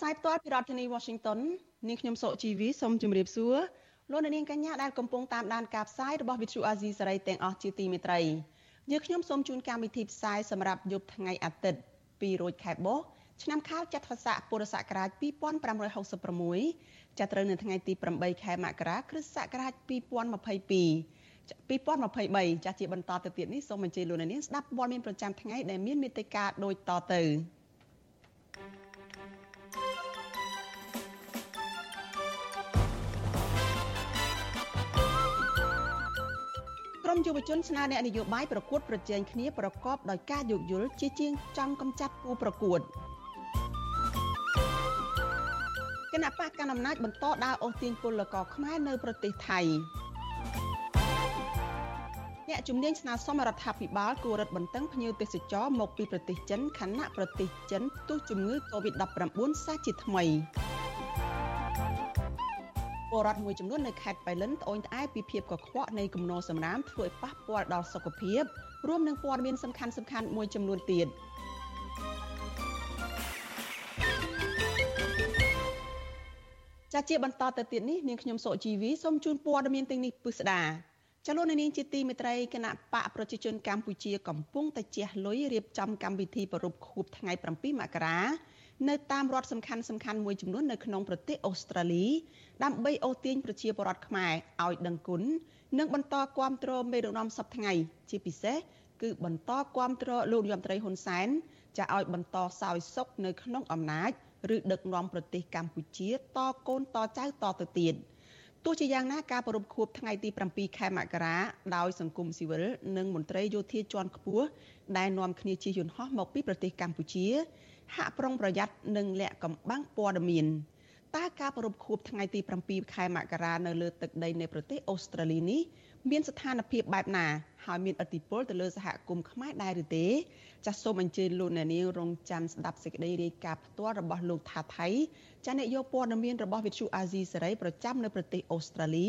ផ្សាយផ្ទាល់ពីរដ្ឋធានី Washington នាងខ្ញុំសុជីវីសូមជម្រាបសួរលោកអ្នកនាងកញ្ញាដែលកំពុងតាមដានការផ្សាយរបស់ Vithu Azisari ទាំងអស់ជាទីមេត្រីយើងខ្ញុំសូមជូនកម្មវិធីផ្សាយសម្រាប់យប់ថ្ងៃអាទិត្យ2រោចខែបុស្សឆ្នាំខាលចត្វាស័កពុរសករាជ2566ចាប់ត្រូវនៅថ្ងៃទី8ខែមករាគ្រិស្តសករាជ2022 2023ចាស់ជាបន្តទៅទៀតនេះសូមអញ្ជើញលោកអ្នកនាងស្ដាប់ព័ត៌មានប្រចាំថ្ងៃដែលមានមេត្តាដូចតទៅ យុវជនស្នើអ្នកនយោបាយប្រកួតប្រជែងគ្នាប្រកបដោយការយោគយល់ជាជាងចង់កម្ចាត់គូប្រកួតគណៈបកកណ្ដាលអំណាចបន្តដើរអូសទាញពលករខ្មែរនៅប្រទេសថៃអ្នកជំនាញស្នើសុំរដ្ឋាភិបាលគួររឹតបន្តឹងភ្ញៀវទេសចរមកពីប្រទេសចិនខណៈប្រទេសចិនផ្ទុះជំងឺ Covid-19 សាជាថ្មី ពលរដ្ឋមួយចំនួននៅខេត្តបៃលិនត្អូញត្អែពីភាពកខ្វក់នៃគំនរសំរាមធ្វើឲ្យប៉ះពាល់ដល់សុខភាពរួមនឹងព័ត៌មានសំខាន់ៗមួយចំនួនទៀតចាជាបន្តទៅទៀតនេះនាងខ្ញុំសុជីវីសូមជូនព័ត៌មានទាំងនេះពិស្ដាចលនានាងជាទីមេត្រីគណៈបកប្រជាជនកម្ពុជាកំពុងតែជះលុយរៀបចំកម្មវិធីប្រពខួបថ្ងៃ7មករា នៅតាមរដ្ឋសំខាន់សំខាន់មួយចំនួននៅក្នុងប្រទេសអូស្ត្រាលីដើម្បីអូសទាញប្រជាពលរដ្ឋខ្មែរឲ្យដឹងគុណនិងបន្តគាំទ្រមេដឹកនាំសប្តាហ៍ថ្ងៃជាពិសេសគឺបន្តគាំទ្រលោកនាយរដ្ឋមន្ត្រីហ៊ុនសែនចាឲ្យបន្តសោយសុខនៅក្នុងអំណាចឬដឹកនាំប្រទេសកម្ពុជាតកូនតចៅតទៅទៀតទោះជាយ៉ាងណាការប្រពខួបថ្ងៃទី7ខែមករាដោយសង្គមស៊ីវិលនិងមន្ត្រីយោធាជាន់ខ្ពស់ដែលនាំគ្នាជិះយន្តហោះមកពីប្រទេសកម្ពុជា ហាក់ប្រុងប្រយ័ត្ននិងលាក់កំបាំងព័ត៌មានតើការប្រពខួបថ្ងៃទី7ខែមករានៅលើទឹកដីនៃប្រទេសអូស្ត្រាលីនេះមានស្ថានភាពបែបណាហើយមានឥទ្ធិពលទៅលើសហគមន៍ខ្មែរដែរឬទេចាសសូមអញ្ជើញលោកអ្នកនាងរងចាំស្ដាប់សេចក្តីរាយការណ៍ផ្ទាល់របស់លោកថាថៃចាអ្នកយកព័ត៌មានរបស់វិទ្យុអាស៊ីសេរីប្រចាំនៅប្រទេសអូស្ត្រាលី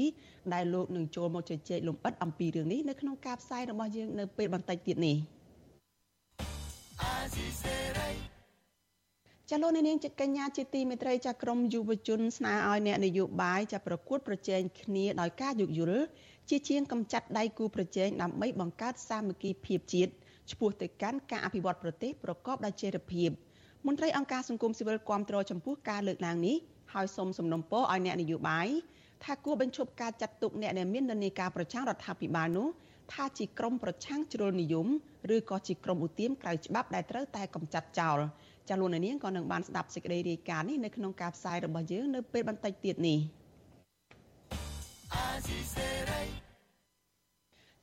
ដែលលោកនឹងចូលមកជជែកលំអិតអំពីរឿងនេះនៅក្នុងការផ្សាយរបស់យើងនៅពេលបន្តិចទៀតនេះអាស៊ីសេរី ចាលោកនាងជាកញ្ញាជាទីមេត្រីចាក្រមយុវជនស្នើឲ្យអ្នកនយោបាយចាប្រកួតប្រជែងគ្នាដោយការយោគយល់ជាជាងកម្ចាត់ដៃគូប្រជែងដើម្បីបង្កើតសាមគ្គីភាពជាតិឆ្ពោះទៅកាន់ការអភិវឌ្ឍប្រទេសប្រកបដោយចីរភាពមន្ត្រីអង្គការសង្គមស៊ីវិលគាំទ្រចំពោះការលើកឡើងនេះហើយសូមសំណូមពរឲ្យអ្នកនយោបាយថាគួរបញ្ឈប់ការចាត់ទុកអ្នកដែលមាននានាការប្រឆាំងរដ្ឋាភិបាលនោះថាជាក្រុមប្រឆាំងជ្រុលនិយមឬក៏ជាក្រុមឧទាមក្រៅច្បាប់ដែលត្រូវតែកម្ចាត់ចោល ចាលោកនាងក៏នឹងបានស្ដាប់សេចក្តីរាយការណ៍នេះនៅក្នុងការផ្សាយរបស់យើងនៅពេលបន្តិចទៀតនេះ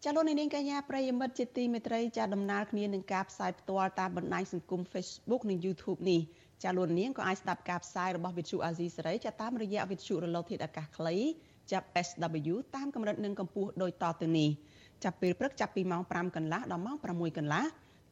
ចាលោកនាងកញ្ញាប្រិយមិត្តជាទីមេត្រីចាដំណើរគ្នានឹងការផ្សាយផ្ទាល់តាមបណ្ដាញសង្គម Facebook និង YouTube នេះចាលោកនាងក៏អាចស្ដាប់ការផ្សាយរបស់វិទ្យុអាស៊ីសេរីចាតាមរយៈវិទ្យុរលកធាតុអាកាសខ្លីចាប់ SW តាមកម្រិតនិងកម្ពស់ដូចតទៅនេះចាប់ពេលព្រឹកចាប់ពីម៉ោង5កន្លះដល់ម៉ោង6កន្លះ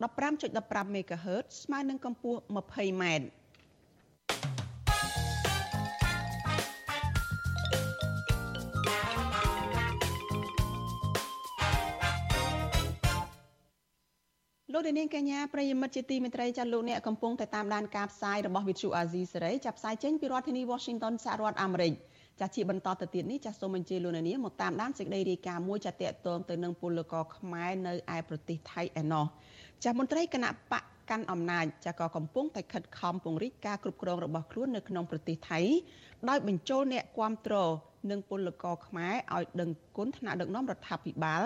15.15 MHz ស្មើនឹងកម្ពស់ 20m លោកនាងកញ្ញាប្រិយមិត្តជាទីមេត្រីចាលោកអ្នកកំពុងតែតាមដានការផ្សាយរបស់ Vithu Azizi សេរីចាប់ផ្សាយចេញពីរដ្ឋធានី Washington សហរដ្ឋអាមេរិកចាជាបន្តទៅទៀតនេះចាសូមអញ្ជើញលោកនាងមកតាមដានសេចក្តីរាយការណ៍មួយចាតកតងទៅនឹងពលករខ្មែរនៅឯប្រទេសថៃឯណោះ ចាមន្ត្រីគណៈបកកាន់អំណាចចាក៏កំពុងតែខិតខំពង្រីកការគ្រប់គ្រងរបស់ខ្លួននៅក្នុងប្រទេសថៃដោយបញ្ចូលអ្នកគាំទ្រនិងពលករខ្មែរឲ្យដឹងគុណថ្នាក់ដឹកនាំរដ្ឋាភិបាល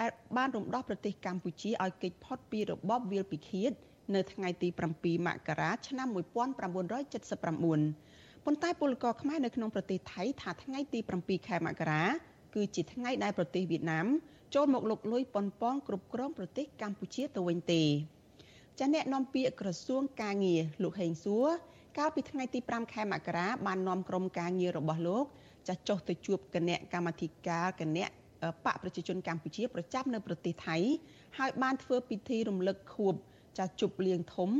ដែលបានរំដោះប្រទេសកម្ពុជាឲ្យគេចផុតពីរបបវាលពិឃាតនៅថ្ងៃទី7មករាឆ្នាំ1979ប៉ុន្តែពលករខ្មែរនៅក្នុងប្រទេសថៃថាថ្ងៃទី7ខែមករាគឺជាថ្ងៃដែលប្រទេសវៀតណាម ចូលមកលុកលុយប៉ុនប៉ងគ្រប់គ្រងប្រទេសកម្ពុជាទៅវិញទេចាអ្នកនាំពាក្យក្រសួងកាងារលោកហេងសួរកាលពីថ្ងៃទី5ខែមករាបាននាំក្រុមការងាររបស់លោកចាស់ចុះទៅជួបគណៈកម្មាធិការគណៈបកប្រជាជនកម្ពុជាប្រចាំនៅប្រទេសថៃហើយបានធ្វើពិធីរំលឹកខួបចាស់ជប់លៀងធំ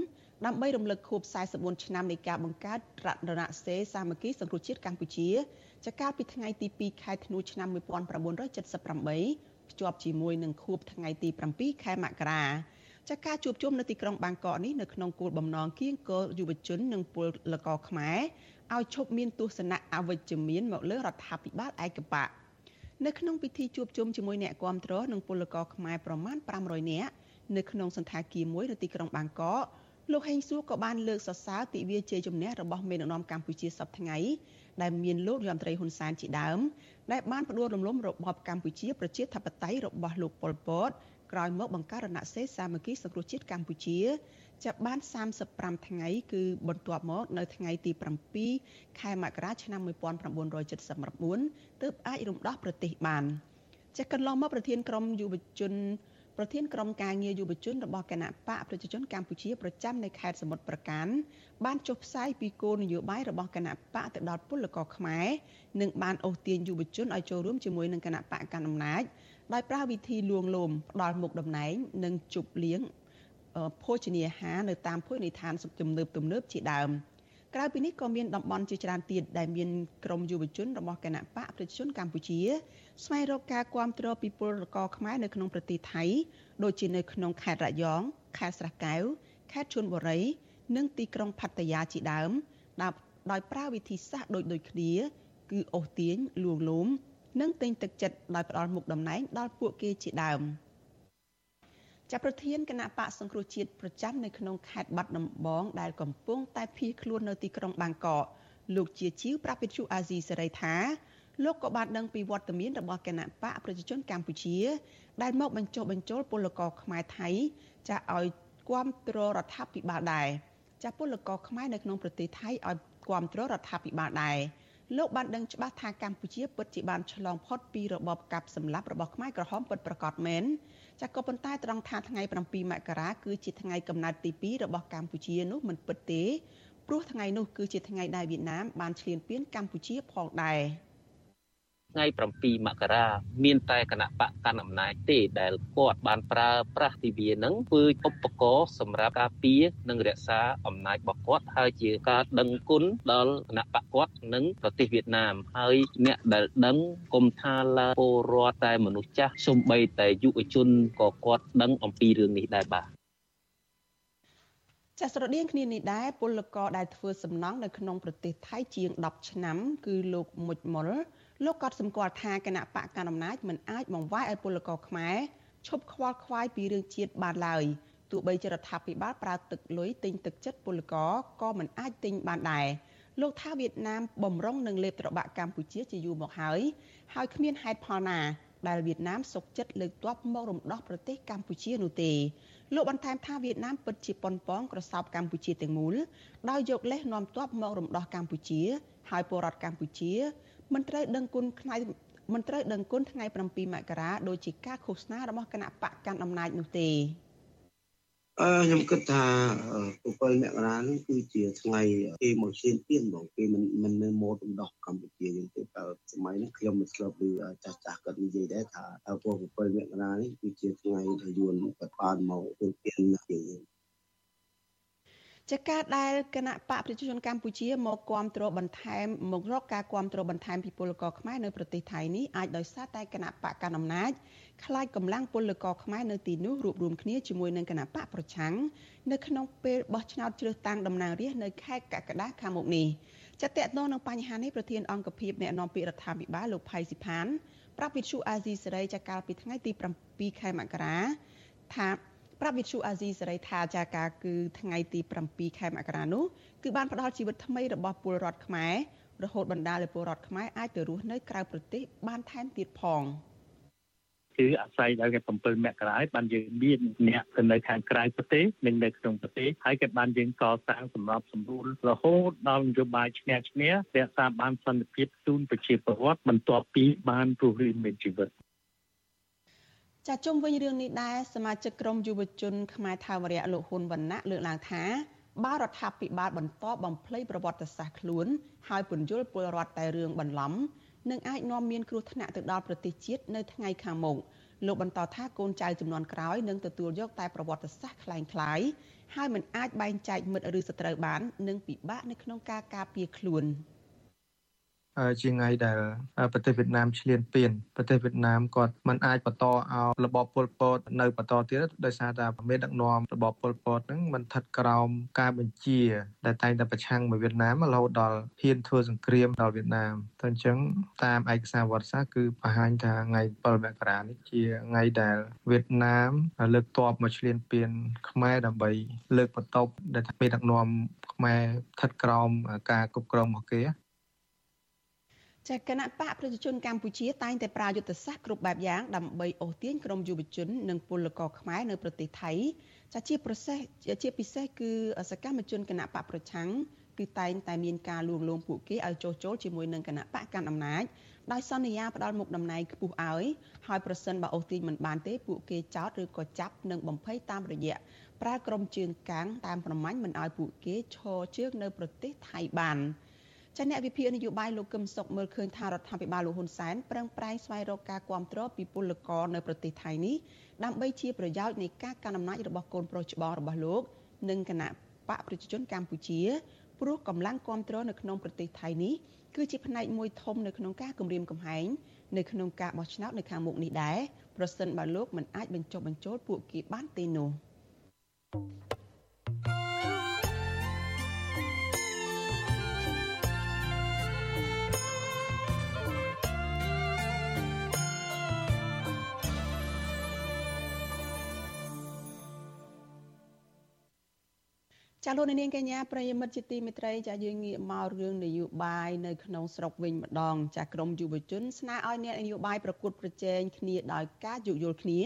ដើម្បីរំលឹកខួប44ឆ្នាំនៃការបង្កើតរតនសេរសាមគ្គីសង្គ្រោះជាតិកម្ពុជាចាកាលពីថ្ងៃទី2ខែធ្នូឆ្នាំ1978 ភ្ជាប់ជាមួយនឹងខួបថ្ងៃទី7ខែមករាចាការជួបជុំនៅទីក្រុងបាងកកនេះនៅក្នុងគោលបំណងគៀងគរយុវជននិងពលករខ្មែរឲ្យឈប់មានទស្សនៈអវិជ្ជមានមកលើរដ្ឋាភិបាលឯកបកនៅក្នុងពិធីជួបជុំជាមួយអ្នកគាំទ្រនិងពលករខ្មែរប្រមាណ500នាក់នៅក្នុងសន្តាគារមួយនៅទីក្រុងបាងកក លោកហេងសួរក៏បានលើកសរសើរទិវាជ័យជំនះរបស់មេដឹកនាំកម្ពុជាសប្តាហ៍ថ្ងៃដែលមានលោករដ្ឋមន្ត្រីហ៊ុនសែនជាដើមដែលបានផ្ដួលរំលំរបបកម្ពុជាប្រជាធិបតេយ្យរបស់លោកប៉ុលពតក្រោយមកបង្កើតរណសេរសាមគ្គីសង្គ្រោះជាតិកម្ពុជាចាប់បាន35ថ្ងៃគឺបន្ទាប់មកនៅថ្ងៃទី7ខែមករាឆ្នាំ1979ទើបអាចរំដោះប្រទេសបានចាកន្លងមកប្រធានក្រុមយុវជន ប្រធានក្រុមការងារយុវជនរបស់គណៈបកប្រជាជនកម្ពុជាប្រចាំនៅខេត្តសមុទ្រប្រការបានចុះផ្សាយពីគោលនយោបាយរបស់គណៈបកទៅដល់ពលករខ្មែរនិងបានអូសទាញយុវជនឲ្យចូលរួមជាមួយនឹងគណៈបកកណ្ដាលអំណាចដោយប្រើវិធីលួងលោមផ្ដាល់មុខតំណែង និងជប់លៀងភោជនីយហានៅតាមភោជនីយដ្ឋានទំនើបទំនើបជាដើម ក្រៅពីនេះក៏មានតំបន់ជាច្រើនទៀតដែលមានក្រមយុវជនរបស់គណៈបកប្រជាជនកម្ពុជាស្វែងរកការគាំទ្រពីពលករខ្មែរនៅក្នុងប្រទេសថៃដូចជានៅក្នុងខេត្តរយងខេត្តស្រះកែវខេត្តឈុនបុរីនិងទីក្រុងផាត់តាយាជាដើមដោយប្រើវិធីសាស្ត្រដូចដូចគ្នា គឺអូសទាញលួងលោមនិងទិញទឹកចិត្តដោយផ្ដល់មុខតំណែងដល់ពួកគេជាដើម ចាប់ប្រធានគណៈបកសង្គ្រោះជាតិប្រចាំនៅក្នុងខេត្តបាត់ដំបងដែលកំពុងតែភៀសខ្លួននៅទីក្រុងបាងកកលោកជាជីវប្រាប់វិទ្យុអាស៊ីសេរីថាលោកក៏បានដឹងពីវត្តមានរបស់គណៈបកប្រជាជនកម្ពុជា ដែលមកបញ្ចុះបញ្ចូលពលករខ្មែរថៃចាឲ្យគ្រប់គ្រងរដ្ឋាភិបាលដែរចាពលករខ្មែរនៅក្នុងប្រទេសថៃឲ្យគ្រប់គ្រងរដ្ឋាភិបាលដែរ លោកបានដឹងច្បាស់ថាកម្ពុជាពិតជាបានឆ្លងផុតពីរបបកាប់សម្លាប់របស់ខ្មែរក្រហមពិតប្រាកដមែនចាក៏ប៉ុន្តែត្រង់ថាថ្ងៃ7មករាគឺជាថ្ងៃកំណើតទី2របស់កម្ពុជានោះមិនពិតទេព្រោះថ្ងៃនោះគឺជាថ្ងៃដែលវៀតណាមបានឈ្លានពានកម្ពុជាផងដែរ។ ថ្ងៃ7មករាមានតែគណៈបកកណ្ដាលអំណាចទេដែលគាត់បានប្រើប្រាស់ទិវានឹងធ្វើឧបករណ៍សម្រាប់ការពារនិងរក្សាអំណាចរបស់គាត់ហើយជាការដឹងគុណដល់គណៈបកគាត់និងប្រទេសវៀតណាមហើយអ្នកដែលដឹងគុំថាឡាពលរដ្ឋតែមនុស្សចាស់សំបីតែយុវជនក៏គាត់ដឹងអំពីរឿងនេះដែរបាទចាស្រដៀងគ្នានេះដែរពលករដែលធ្វើសំណង់នៅក្នុងប្រទេសថៃជាង10ឆ្នាំ គឺលោកមុចមុល លោកក៏សម្គាល់ថាគណៈបកកណ្ដាលអំណាចមិនអាចបង្វែរឲ្យពលករខ្មែរឈប់ខ្វល់ខ្វាយពីរឿងជាតិបានឡើយទោះបីជារដ្ឋាភិបាលប្រើទឹកលុយទិញទឹកចិត្តពលករក៏មិនអាចទិញបានដែរលោកថាវៀតណាមបំរុងនឹងលេបត្របាក់កម្ពុជាជាយូរមកហើយហើយគ្មានហេតុផលណាដែលវៀតណាមសុកចិត្តលើកទ័ពមករំដោះប្រទេសកម្ពុជានោះទេលោកបន្ថែមថាវៀតណាមពិតជាប៉ុនប៉ងក្រសោបកម្ពុជាទាំងមូលដោយយកលេសនាំទ័ពមករំដោះកម្ពុជា ហើយពលរដ្ឋកម្ពុជា មិនត្រូវដឹងគុណថ្ងៃមិនត្រូវដឹងគុណថ្ងៃ7មករាដោយជាការឃោសនារបស់គណៈបកកាន់អំណាចនោះទេអឺខ្ញុំគិតថា7មករានេះគឺជាថ្ងៃគេមកឈានទៀនបងគេមិនមិននៅម៉ូដរំដោះកម្ពុជាយើងទេតែសម័យនេះខ្ញុំមិនស្លប់ឮចាស់ចាស់គាត់និយាយដែរថាពួក7មករានេះគឺជាថ្ងៃដែលយួនគាត់បានមកទូទៀនយើង ចាការដែលគណៈបកប្រជាជនកម្ពុជាមកគ្រប់គ្រងបន្ថែមមករកការគ្រប់គ្រងបន្ថែមពីពលករខ្មែរនៅប្រទេសថៃនេះអាចដោយសារតែគណៈបកកណ្ដាលអំណាចខ្លាចកម្លាំងពលករខ្មែរនៅទីនោះរួបរวมគ្នាជាមួយនឹងគណៈបកប្រឆាំងនៅក្នុងពេលបោះឆ្នោតជ្រើសតាំងតំណាងរាស្ត្រនៅខែកក្កដាខាងមុខនេះចាតតទៅនឹងបញ្ហានេះប្រធានអង្គភិបអ្នកនាំពាក្យរដ្ឋាភិបាលលោកផៃស៊ីផានប្រាប់វិទ្យុអាស៊ីសេរីចាកាលពីថ្ងៃទី7ខែមករាថា ប្រាប់វិទ្យុអាស៊ីសេរីថាចាការគឺថ្ងៃទី7ខែមករានោះគឺបានផ្ដល់ជីវិតថ្មីរបស់ពលរដ្ឋខ្មែររហូតបណ្ដាលឲ្យពលរដ្ឋខ្មែរអាចទៅរស់នៅក្រៅប្រទេសបានថែមទៀតផងគឺអាស្រ័យដល់គេ7មករាបានយើងមានអ្នកទៅនៅខាងក្រៅប្រទេសនិងនៅក្នុងប្រទេសហើយក៏បានយើងកសាងសម្រាប់សម្រួលរហូតដល់នយោបាយឈ្នះឈ្នះរក្សាបានសន្តិភាពជូនប្រជាពលរដ្ឋបន្ទាប់ពីបានរស់រានមានជីវិត ចាជុំវិញរឿងនេះដែរសមាជិកក្រុមយុវជនខ្មែរថាវរៈលោកហ៊ុនវណ្ណៈលើកឡើងថាបើរដ្ឋាភិបាលបន្តបំភ្លៃប្រវត្តិសាស្ត្រខ្លួនហើយពន្យល់ពលរដ្ឋតែរឿងបន្លំនឹងអាចនាំមានគ្រោះថ្នាក់ទៅដល់ប្រទេសជាតិនៅថ្ងៃខាងមុខលោកបន្តថាកូនចៅចំនួនក្រោយនឹងទទួលយកតែប្រវត្តិសាស្ត្រคล้ายៗហើយមិនអាចបែងចែកមិត្តឬសត្រូវបាននិងពិបាកនៅក្នុងការការពារខ្លួន។ ជាថ្ងៃដែលប្រទេសវៀតណាមឈ្លានពានប្រទេសវៀតណាមគាត់មិនអាចបន្តឲ្យរបបប៉ុលពតនៅបន្តទៀតដោយសារតែមេដឹកនាំរបបប៉ុលពតហ្នឹងមិនស្ថិតក្រោមការបញ្ជាដែលតែងតែប្រឆាំងមកវៀតណាមរហូតដល់ហ៊ានធ្វើសង្គ្រាមដល់វៀតណាមតែអញ្ចឹងតាមឯកសារវត្តសាស្ត្រគឺបង្ហាញថាថ្ងៃ7មករានេះជាថ្ងៃដែលវៀតណាមលើកទ័ពមកឈ្លានពានខ្មែរដើម្បីលើកបន្ទប់ដែលមេដឹកនាំខ្មែរស្ថិតក្រោមការគ្រប់គ្រងរបស់គេ ចាគណៈបកប្រជាជនកម្ពុជាតែងតែប្រើយុទ្ធសាស្ត្រគ្រប់បែបយ៉ាងដើម្បីអូសទាញក្រុមយុវជន និងពលករខ្មែរនៅប្រទេសថៃចាជាប្រសេសជាពិសេសគឺសកម្មជនគណៈបកប្រឆាំងគឺតែងតែមានការលួងលោមពួកគេឲ្យចុះចូលជាមួយនឹងគណៈបកកាន់អំណាចដោយសន្យាផ្ដល់មុខតំណែងខ្ពស់ឲ្យហើយប្រសិនបើអូសទាញមិនបានទេពួកគេចោទឬក៏ចាប់និងបំភ័យតាមរយៈប្រើក្រុមជើងកាំងតាមប្រម៉ាញ់មិនឲ្យពួកគេឈរជើងនៅប្រទេសថៃបាន។ ចាអ្នកវិភាគនយោបាយលោកកឹមសុខមើលឃើញថារដ្ឋាភិបាលលោកហ៊ុនសែនប្រឹងប្រែងស្វែងរកការគ្រប់គ្រងពីពលករនៅប្រទេសថៃនេះដើម្បីជាប្រយោជន៍នៃការកាន់អំណាចរបស់កូនប្រុសច្បងរបស់លោក និងគណៈបកប្រជាជនកម្ពុជាព្រោះកម្លាំងគ្រប់គ្រងនៅក្នុងប្រទេសថៃនេះគឺជាផ្នែកមួយធំនៅក្នុងការគម្រាមកំហែងនៅក្នុងការបោះឆ្នោតនៅខាងមុខនេះដែរប្រសិនបើលោកមិនអាចបញ្ចុះបញ្ចូលពួកគេបានទេនោះ ចាលោកនាងកញ្ញាប្រិយមិត្តជាទីមេត្រីចាយើងងាកមករឿងនយោបាយនៅក្នុងស្រុកវិញម្ដង ចាក្រមយុវជនស្នើឲ្យអ្នកនយោបាយប្រកួតប្រជែងគ្នាដោយការយោគយល់គ្នា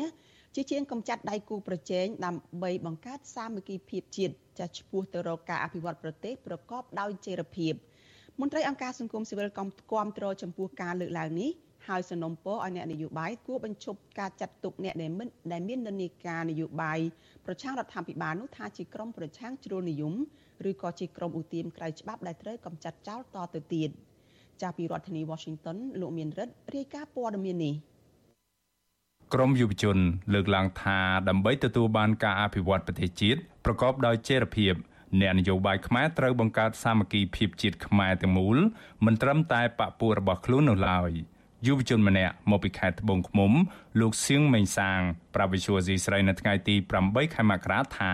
ជាជាងកំចាត់ដៃគូប្រជែងដើម្បីបង្កើតសាមគ្គីភាពជាតិចាឆ្ពោះទៅរកការអភិវឌ្ឍប្រទេសប្រកបដោយចីរភាពមន្ត្រីអង្គការសង្គមស៊ីវិលគាំទ្រចំពោះការលើកឡើងនេះ ហើយសនំពរឲ្យអ្នកនយោបាយគួរបញ្ឈប់ការចាត់ទុកអ្នកដែលមិនដែលមាននិន្នាការនយោបាយប្រឆាំងរដ្ឋាភិបាលនោះថាជាក្រុមប្រឆាំងជ្រុលនិយមឬក៏ជាក្រុមឧទាមក្រៅច្បាប់ដែលត្រូវកំចាត់ចោលតទៅទៀតចាស់ពីរដ្ឋធានី Washington លោកមានរិទ្ធរាយការណ៍ព័ត៌មាននេះក្រមយុវជន លើកឡើងថាដើម្បីទទួលបានការអភិវឌ្ឍប្រទេសជាតិប្រកបដោយចីរភាពអ្នកនយោបាយខ្មែរត្រូវបង្កើតសាមគ្គីភាពជាតិខ្មែរទាំងមូលមិនត្រឹមតែបពុះរបស់ខ្លួននោះឡើយ។ យុវជនម្នាក់មកពីខេត្តត្បូងឃ្មុំ លោកសៀងមេងសាង ប្រាវិសុវស៊ីស្រីនៅថ្ងៃទី8ខែមករាថា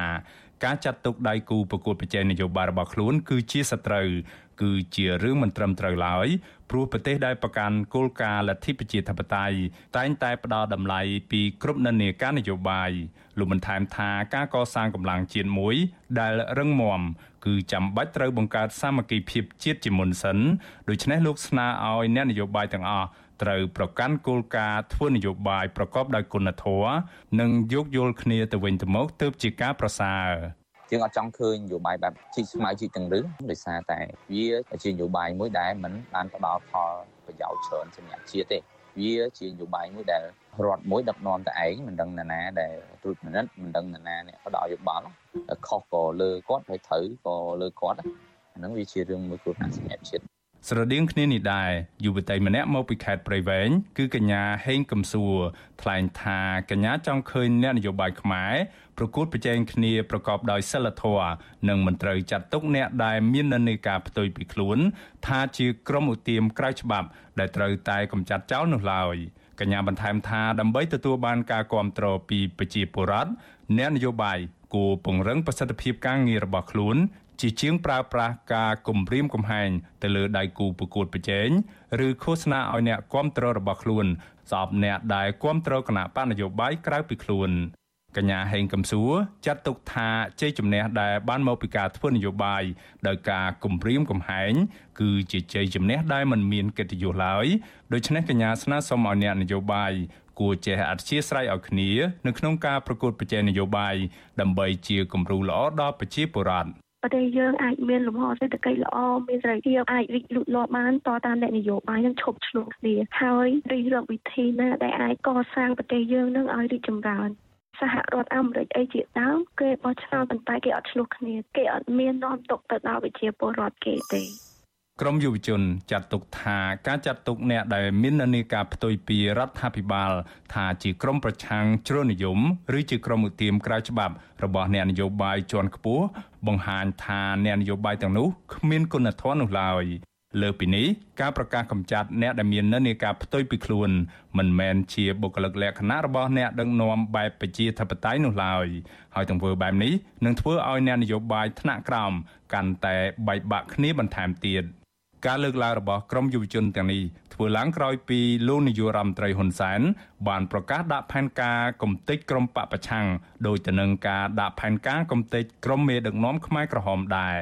ការចាត់ទុកដៃគូប្រកួតប្រជែងនយោបាយរបស់ខ្លួន គឺជាសត្រូវគឺជារឿងមិនត្រឹមត្រូវឡើយព្រោះប្រទេសដែលប្រកាន់គោលការណ៍លទ្ធិប្រជាធិបតេយ្យតែងតែផ្ដល់តម្លៃពីគ្រប់និន្នាការនយោបាយលោកបន្ថែមថាការកសាងកម្លាំងជាតិមួយ ដែលរឹងមាំគឺចាំបាច់ត្រូវបង្កើតសាមគ្គីភាពជាតិជាមុនសិនដូច្នេះលោកស្នើឲ្យអ្នកនយោបាយទាំងអស់ ត្រូវប្រកាន់គោលការណ៍ធ្វើនយោបាយប្រកបដោយគុណធម៌និងយោគយល់គ្នាទៅវិញទៅមកទើបជាការប្រសើរយើងអត់ចង់ឃើញនយោបាយបែបជីកស្មៅជីកទាំងរឹងដោយសារតែវាជានយោបាយមួយដែលមិនបានផ្ដល់ផលប្រយោជន៍ច្រើនសម្រាប់ជាតិទេវាជានយោបាយមួយដែលរដ្ឋមួយដឹកនាំតែឯងមិនដឹងណាណាដែលត្រួតពិនិត្យមិនដឹងណាណាអ្នកផ្ដល់យោបល់ខុសក៏លើគាត់ហើយត្រូវក៏លើគាត់អាហ្នឹងវាជារឿងមួយគ្រោះថ្នាក់សម្រាប់ជាតិ ស្រដៀងគ្នានេះដែរយុវតីម្នាក់មកពីខេត្តព្រៃវែងគឺកញ្ញាហេងកំសួរថ្លែងថាកញ្ញាចង់ឃើញអ្នកនយោបាយខ្មែរប្រកួតប្រជែងគ្នាប្រកបដោយសិលធម៌និងមិនត្រូវចាត់ទុកអ្នកដែលមាននិន្នាការផ្ទុយពីខ្លួន ថាជាក្រុមឧទាមក្រៅច្បាប់ ដែលត្រូវតែកម្ចាត់ចោលនោះឡើយកញ្ញាបន្ថែមថាដើម្បីទទួលបានការគ្រប់គ្រងពីប្រជាពលរដ្ឋអ្នកនយោបាយគួរពង្រឹងប្រសិទ្ធភាពការងាររបស់ខ្លួន ជាជាងប្រើប្រាស់ការគំរាមកំហែងទៅលើដៃគូប្រកួតប្រជែងឬឃោសនាឲ្យអ្នកគ្រប់គ្រងរបស់ខ្លួនស្អប់អ្នកដែលគ្រប់គ្រងគណៈបកនយោបាយក្រៅពីខ្លួនកញ្ញាហេងកំសួរចាត់ទុកថាជ័យជំនះដែលបានមកពីការធ្វើនយោបាយដោយការគំរាមកំហែងគឺជាជ័យជំនះដែលមិនមានកិត្តិយសឡើយដូច្នេះកញ្ញាស្នើសុំឲ្យអ្នកនយោបាយគួរចេះអធិស្ឋានឲ្យគ្នានៅក្នុងការប្រកួតប្រជែងនយោបាយដើម្បីជាគំរូល្អដល់ប្រជាពលរដ្ឋ ប្រទេសយើងអាចមានលំហសេដ្ឋកិច្ចល្អមានសេរីភាពអាចរីកលូតលាស់បានតតាមអ្នកនយោបាយនឹងឈប់ឆ្លោះគ្នាហើយរិះរកវិធីណាដែលអាចកសាងប្រទេសយើងនឹងឲ្យរីកចម្រើនសហរដ្ឋអាមេរិកអីជាដើមគេបោះឆ្នោតប៉ុន្តែគេអត់ឆ្លោះគ្នាគេអត់មាននាំទុកទៅដល់ប្រជាពលរដ្ឋគេទេ ក្រមយុវជនចាត់ទុកថាការចាត់ទុកអ្នកដែលមាននានាការផ្ទុយពីរដ្ឋាភិបាល ថាជាក្រមប្រឆាំងជ្រុលនិយមឬជាក្រមឧទាមក្រៅច្បាប់របស់អ្នកនយោបាយជាន់ខ្ពស់បង្ហាញថាអ្នកនយោបាយទាំងនោះគ្មានគុណធម៌នោះឡើយលើពីនេះការប្រកាសកម្ចាត់អ្នកដែលមាននិន្នាការផ្ទុយពីខ្លួន មិនមែនជាបុគ្គលិកលក្ខណៈរបស់អ្នកដឹកនាំបែបប្រជាធិបតេយ្យនោះឡើយហើយទង្វើបែបនេះនឹងធ្វើឲ្យអ្នកនយោបាយថ្នាក់ក្រោមកាន់តែបែកបាក់គ្នាបន្ថែមទៀត ការលើកឡើងរបស់ក្រមយុវជនទាំងនេះធ្វើឡើងក្រោយពីលោកនាយករដ្ឋមន្ត្រីហ៊ុនសែនបានប្រកាសដាក់ផែនការកំទេចក្រមបពប្រឆាំងដោយទៅនឹងការដាក់ផែនការកំទេចក្រមមេដឹកនាំខ្មែរក្រហមដែរ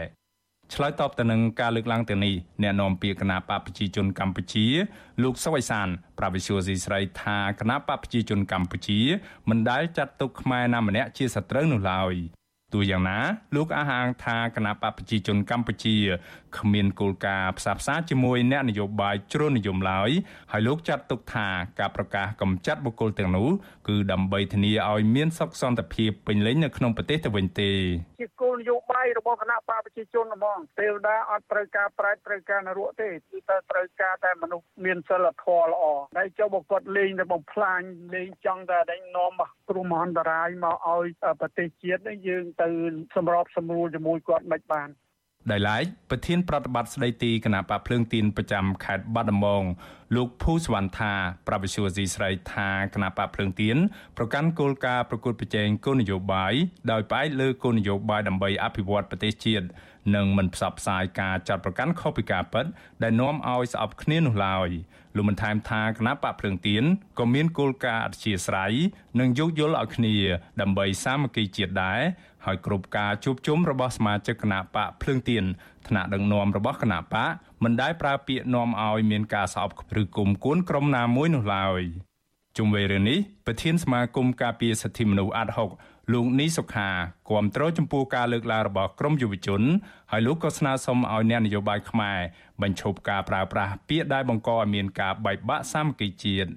ឆ្លើយតបទៅនឹងការលើកឡើងទាំងនេះអ្នកនាំពាក្យគណៈបកប្រជាជនកម្ពុជាលោកសុវ័យសានប្រាវិសុយស៊ីស្រីថាគណៈបកប្រជាជនកម្ពុជាមិនដែលចាត់ទុកខ្មែរណាម្នាក់ជាសត្រូវនោះឡើយ ទោះយ៉ាងណាលោកអះអាងថាគណៈបកប្រជាជនកម្ពុជាគ្មានគោលការណ៍ផ្សះផ្សាជាមួយអ្នកនយោបាយជ្រុលនិយមឡើយហើយលោកចាត់ទុកថាការប្រកាសកម្ចាត់បុគ្គលទាំងនោះគឺដើម្បីធានាឲ្យមានសុខសន្តិភាពពេញលេញនៅក្នុងប្រទេសទៅវិញទេជាគោលនយោបាយរបស់គណៈបកប្រជាជនហ្មងទេវតាអត់ត្រូវការប្រែតត្រូវការនរកទេគឺតែត្រូវការតែមនុស្សមានសិលធម៌ល្អដែលចុះបគាត់លេងតែបំផ្លាញលេងចង់តែដេញនាំគ្រោះមហន្តរាយមកឲ្យប្រទេសជាតិយើងទៅសម្របសម្រួលជាមួយគាត់មិនបានដោយឡែកប្រធានប្រតិបត្តិស្ដីទីគណៈបកភ្លើងទីនប្រចាំខេត្តបាត់ដំបងលោកភូសវណ្ណថាប្រវិសុវស៊ីស្រីថាគណៈបកភ្លើងទៀនប្រកាន់គោលការណ៍ប្រកួតប្រជែងគោលនយោបាយដោយផ្អែកលើគោលនយោបាយដើម្បីអភិវឌ្ឍប្រទេសជាតិ និងមិនផ្សព្វផ្សាយការចាត់ប្រកាន់ខុសពីការពិតដែលនាំឲ្យស្អប់គ្នានោះឡើយលោកបានថែមថាគណៈបកភ្លើងទៀនក៏មានគោលការណ៍អធិស្ឋាននិងយោគយល់ឲ្យគ្នា ដើម្បីសាមគ្គីជាតិដែរហើយគ្រប់ការជួបជុំរបស់សមាជិកគណៈបកភ្លើងទៀនថ្នាក់ដឹកនាំរបស់គណៈបកមិនដែលប្រើពាក្យនាំឲ្យមានការសោកឬគុំគួនក្រុមណាមួយនោះឡើយជុំវិញរឿងនេះប្រធានសមាគមការពារសិទ្ធិមនុស្សអាត់ហុក លោកនីសុខាគាំទ្រចំពោះការលើកឡើងរបស់ក្រមយុវជនហើយលោកក៏ស្នើសុំឲ្យអ្នកនយោបាយខ្មែរបញ្ឈប់ការប្រើប្រាស់ពាក្យដែលបង្កឲ្យមានការបែកបាក់សាមគ្គីជាតិ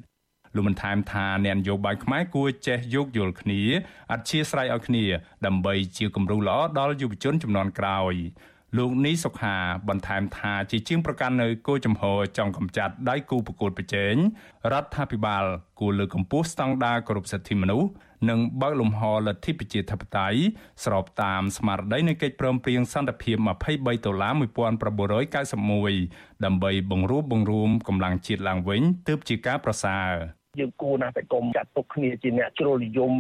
លោកបានថែមថាអ្នកនយោបាយខ្មែរគួរចេះយោគយល់គ្នាអធិស្ឋានឲ្យគ្នា ដើម្បីជាគំរូល្អដល់យុវជនចំនួនក្រោយលោកនីសុខាបន្ថែមថាជាជាងប្រកាន់នៅគោលចំហចង់កម្ចាត់ដៃគូប្រកួតប្រជែងរដ្ឋាភិបាលគួរលើកកម្ពស់ស្តង់ដារគោរពសិទ្ធិមនុស្ស និងបើកលំហលទ្ធិប្រជាធិបតេយ្យស្របតាមស្មារតីនៃកិច្ចព្រមព្រៀងសន្តិភាព23ដុល្លារ1991ដើម្បីបង្រួបបង្រួមកម្លាំងជាតិឡើងវិញទើបជាការប្រសើរ យើងគួរណាស់តែកុំចាត់ទុកគ្នាជាអ្នកជ្រុលនិយម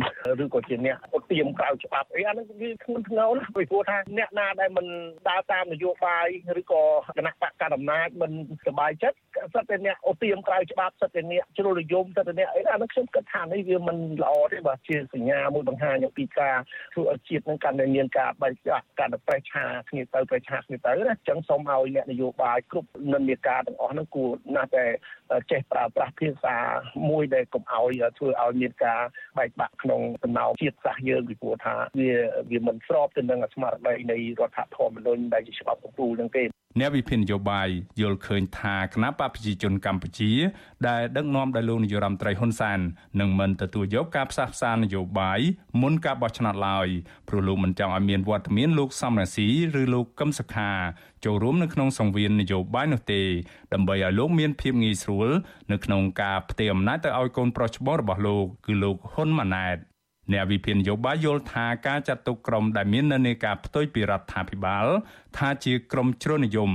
ឬក៏ជាអ្នកឧទាមក្រៅច្បាប់អីអានោះវាធ្ងន់ធ្ងរណាស់ពីព្រោះថាអ្នកណាដែលមិនដើរតាមនយោបាយឬក៏គណៈបកកណ្ដាលអំណាចមិនសบายចិត្តសិតតែអ្នកឧទាមក្រៅច្បាប់សិតតែអ្នកជ្រុលនិយមសិតតែអ្នកអីអានោះខ្ញុំគិតថានេះវាមិនល្អទេបាទជាសញ្ញាមួយបង្ហាញអំពីការធ្វើឲ្យជាតិនឹងកាន់តែមានការបែកបាក់កាន់តែប្រេះឆាគ្នាទៅប្រេះឆាគ្នាទៅណាអញ្ចឹងសូមឲ្យអ្នកនយោបាយគ្រប់និន្នាការទាំងអស់នោះគួរណាស់តែ ចេះប្រើប្រាស់ភាសាមួយដែលកុំឲ្យធ្វើឲ្យមានការបែកបាក់ក្នុងចំណោមជាតិសាសន៍យើងពីព្រោះថាវាវាមិនស្របទៅនឹងស្មារតីនៃរដ្ឋធម្មនុញ្ញដែលជាច្បាប់កំពូលនឹងទេ អ្នកវិភាគនយោបាយយល់ឃើញថាគណៈបកប្រជាជនកម្ពុជា ដែលដឹកនាំដោយលោកនាយរដ្ឋមន្ត្រីហ៊ុនសែននឹងមិនទទួលយកការផ្សះផ្សានយោបាយមុនការបោះឆ្នោតឡើយព្រោះលោកមិនចង់ឲ្យមានវត្តមានលោកសំរាស៊ីឬលោកកឹមសុខាចូលរួមនៅក្នុងសង្វៀននយោបាយនោះទេដើម្បីឲ្យលោកមានភាពងាយស្រួលនៅក្នុងការផ្ទេរអំណាចទៅឲ្យកូនប្រុសច្បងរបស់លោកគឺលោកហ៊ុនម៉ាណែត អ្នកវិភាគនយោបាយយល់ថាការចាត់ទុកក្រុមដែលមាននានាការផ្ទុយពីរដ្ឋាភិបាល ថាជាក្រុមជ្រុលនិយម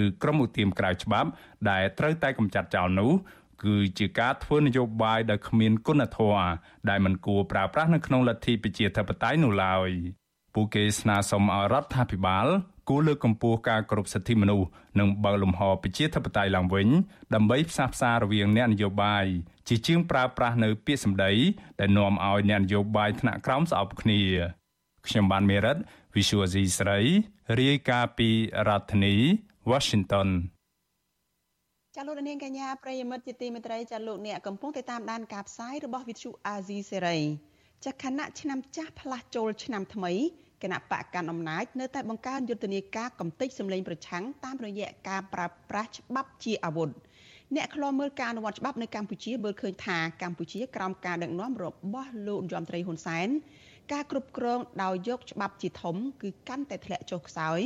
ឬក្រុមឧទាមក្រៅច្បាប់ ដែលត្រូវតែកម្ចាត់ចោលនោះគឺជាការធ្វើនយោបាយដែលគ្មានគុណធម៌ដែលមិនគួរប្រើប្រាស់នៅក្នុងលទ្ធិប្រជាធិបតេយ្យនោះឡើយពួកគេស្នើសុំឲ្យរដ្ឋាភិបាល គួរលើកកម្ពស់ការគោរពសិទ្ធិមនុស្សនិងបើកលំហប្រជាធិបតេយ្យឡើងវិញដើម្បីផ្សះផ្សាររវាងអ្នកនយោបាយជាជាងប្រើប្រាស់នៅពាក្យសម្ដីដែលនាំឲ្យអ្នកនយោបាយថ្នាក់ក្រោមស្អប់គ្នាខ្ញុំបានមេរិត Visual C ស្រីរាយការណ៍ពីរដ្ឋធានី Washington ចាលោកនាងកញ្ញាប្រិយមិត្តជាទីមេត្រីចាលោកអ្នកកំពុងតែតាមដានការផ្សាយរបស់ Vithu Azizi សេរីចាខណៈឆ្នាំចាស់ផ្លាស់ចូលឆ្នាំថ្មី គណៈបកកាន់អំណាចនៅតែបង្កើនយុទ្ធនាការកំទេចសម្លេងប្រឆាំងតាមរយៈការប្រើប្រាស់ច្បាប់ជាអាវុធអ្នកខ្លោមើលការអនុវត្តច្បាប់នៅកម្ពុជាមើលឃើញថាកម្ពុជាក្រោមការដឹកនាំរបស់លោកយមត្រីហ៊ុនសែនការគ្រប់គ្រងដោយយកច្បាប់ជាធំគឺកាន់តែធ្លាក់ចុះខ្សោយ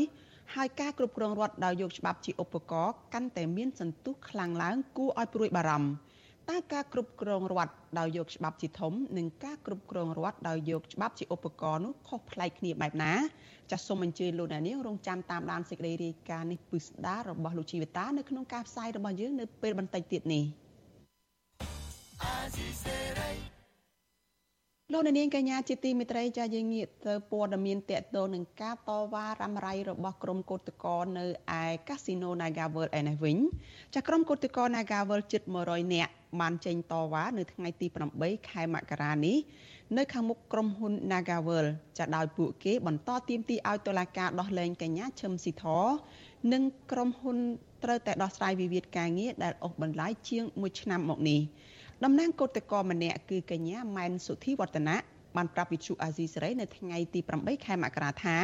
ហើយការគ្រប់គ្រងរដ្ឋដោយយកច្បាប់ជាឧបករណ៍កាន់តែមានសន្ទុះខ្លាំងឡើងគួរឲ្យព្រួយបារម្ភ តើការគ្រប់គ្រងរដ្ឋដោយយកច្បាប់ជាធំនិងការគ្រប់គ្រងរដ្ឋដោយយកច្បាប់ជាឧបករណ៍នោះខុសប្លែកគ្នាបែបណាចាសសូមអញ្ជើញលោកអ្នកនាងរងចាំតាមដានសេចក្តីរាយការណ៍នេះពិស្ដាររបស់លោកជីវិតានៅក្នុងការផ្សាយរបស់យើងនៅពេលបន្តិចទៀតនេះ លោកនាងកញ្ញាជាទីមេត្រីចាយើងងាកទៅព័ត៌មានតកតងនឹងការតវ៉ារ៉ាំរ៉ៃរបស់ក្រុមកោតក្រនៅឯកាស៊ីណូ Naga World ឯនេះវិញចាក្រុមកោតក្រ Naga World ជិត100នាក់បានចេញតវ៉ានៅថ្ងៃទី8ខែមករានេះនៅខាងមុខក្រុមហ៊ុន Naga World ចាដោយពួកគេបន្តទាមទារឲ្យតុលាការដោះលែងកញ្ញាឈឹមស៊ីធនិងក្រុមហ៊ុនត្រូវតែដោះស្រាយវិវាទការងារដែលអូសបន្លាយជាង1ឆ្នាំមកនេះ តំណាងកោតក្រម្នាក់គឺកញ្ញាម៉ែនសុធីវឌ្ឍនៈបានប្រាប់វិទ្យុអាស៊ីសេរីនៅថ្ងៃទី8ខែមករាថា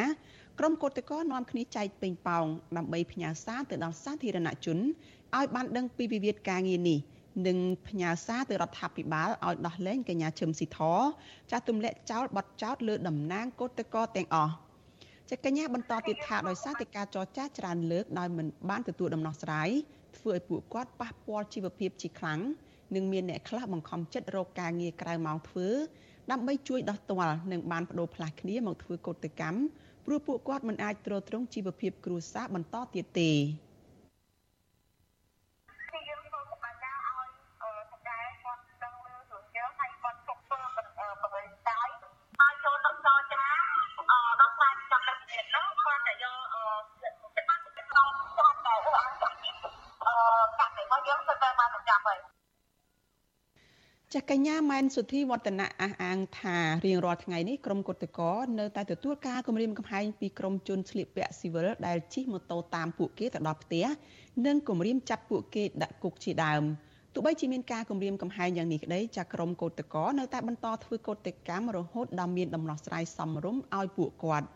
ក្រុមកោតក្រនាំគ្នាចែកពេញប៉ោងដើម្បីផ្ញើសារទៅដល់សាធារណជនឲ្យបានដឹងពីវិវាទការងារនេះនិងផ្ញើសារទៅរដ្ឋាភិបាលឲ្យដោះលែងកញ្ញាឈឹមស៊ីធចាស់ទម្លាក់ចោលបទចោទលើតំណាងកោតក្រទាំងអស់ចកញ្ញាបន្តទៀតថាដោយសារតែការចរចាច្រើនលើកដោយមិនបានទទួលដំណោះស្រាយធ្វើឲ្យពួកគាត់ប៉ះពាល់ជីវភាពជាខ្លាំង និងមានអ្នកខ្លះបង្ខំចិត្តរកការងារក្រៅម៉ោងធ្វើដើម្បីជួយដោះទាល់និងបានបដូរផ្លាស់គ្នាមកធ្វើកោតកម្មព្រោះពួកគាត់មិនអាចទ្រទ្រង់ជីវភាពគ្រួសារបន្តទៀតទេ ចាកញ្ញាម៉ែនសុធីវឌ្ឍនៈអះអាងថារៀងរាល់ថ្ងៃនេះក្រុមគឧតកោនៅតែទទួលការគម្រាមកំហែងពីក្រុមជនស្លៀកពាក់ស៊ីវិលដែលជិះម៉ូតូតាមពួកគេទៅដល់ផ្ទះនិងគម្រាមចាប់ពួកគេដាក់គុកជាដើមទោះបីជាមានការគម្រាមកំហែងយ៉ាងនេះក្តីចាក្រុមគឧតកោនៅតែបន្តធ្វើកោតកម្មរហូតដល់មានដំណោះស្រាយសមរម្យឲ្យពួកគាត់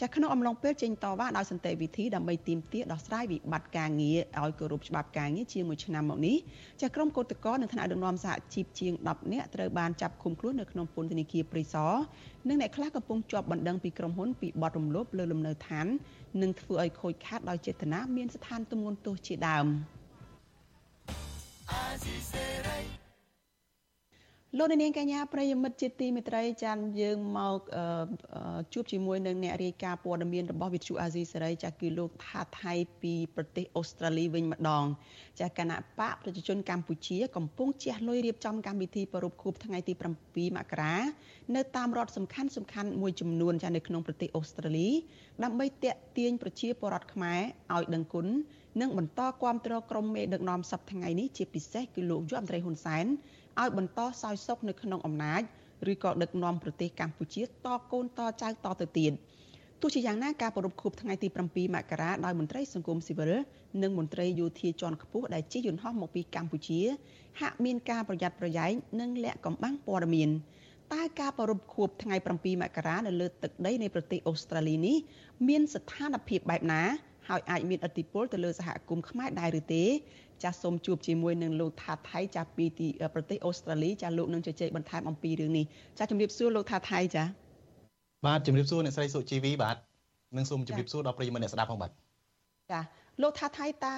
ចាក្នុងអំឡុងពេលចេញតវ៉ាដោយសន្តិវិធីដើម្បីទាមទារដោះស្រាយវិបត្តិការងារឲ្យគោរពច្បាប់ការងារជាមួយឆ្នាំមកនេះចាក្រុមកោតក្រនៅថ្នាក់ដឹកនាំសហជីពជាង10នាក់ត្រូវបានចាប់ឃុំខ្លួននៅក្នុងពន្ធនាគារព្រៃសរនិងអ្នកខ្លះកំពុងជាប់បណ្ដឹងពីក្រុមហ៊ុនពីបទរំលោភលើលំនៅឋាននិងធ្វើឲ្យខូចខាតដោយចេតនាមានស្ថានទម្ងន់ទោសជាដើមអាស៊ីសេរី លោកនាងកញ្ញាប្រិយមិត្តជាទីមេត្រីចានយើងមកជួបជាមួយនឹងអ្នករាយការណ៍ព័ត៌មានរបស់វិទ្យុអាស៊ីសេរីចាគឺលោកថាថៃពីប្រទេសអូស្ត្រាលីវិញម្ដង ចាគណៈបកប្រជាជនកម្ពុជាកំពុងជះលុយរៀបចំកម្មវិធីប្រពខួបថ្ងៃទី7មករានៅតាមរដ្ឋសំខាន់សំខាន់មួយចំនួនចានៅក្នុងប្រទេសអូស្ត្រាលី ដើម្បីតាក់ទាញប្រជាពលរដ្ឋខ្មែរឲ្យដឹងគុណនិងបន្តគាំទ្រក្រុមមេដឹកនាំសប្តាហ៍ថ្ងៃនេះជាពិសេសគឺលោកយមត្រីហ៊ុនសែន ឲ្យបន្តសោយសុខនៅក្នុងអំណាចឬក៏ដឹកនាំប្រទេសកម្ពុជាតកូនតចៅតទៅទៀតទោះជាយ៉ាងណាការប្រពខួបថ្ងៃទី7មករាដោយមន្ត្រីសង្គមស៊ីវិលនិងមន្ត្រីយោធាជាន់ខ្ពស់ដែលជិះយន្តហោះមកពីកម្ពុជា ហាក់មានការប្រយ័ត្នប្រយែងនិងលាក់កំបាំងព័ត៌មានតើការប្រពខួបថ្ងៃ7មករានៅលើទឹកដីនៃប្រទេសអូស្ត្រាលីនេះមានស្ថានភាពបែបណាហើយអាចមានឥទ្ធិពលទៅលើសហគមន៍ខ្មែរដែរឬទេ ចាសសូមជួបជាមួយនឹងលោកថាថៃចាស់ពីទីប្រទេសអូស្ត្រាលីចាលោកនឹងជជែកបន្ថែមអំពីរឿងនេះចាជំរាបសួរលោកថាថៃចាបាទជំរាបសួរអ្នកស្រីសុជីវីបាទនិងសូមជំរាបសួរដល់ប្រិយមិត្តអ្នកស្ដាប់ផងបាទចាលោកថាថៃតើ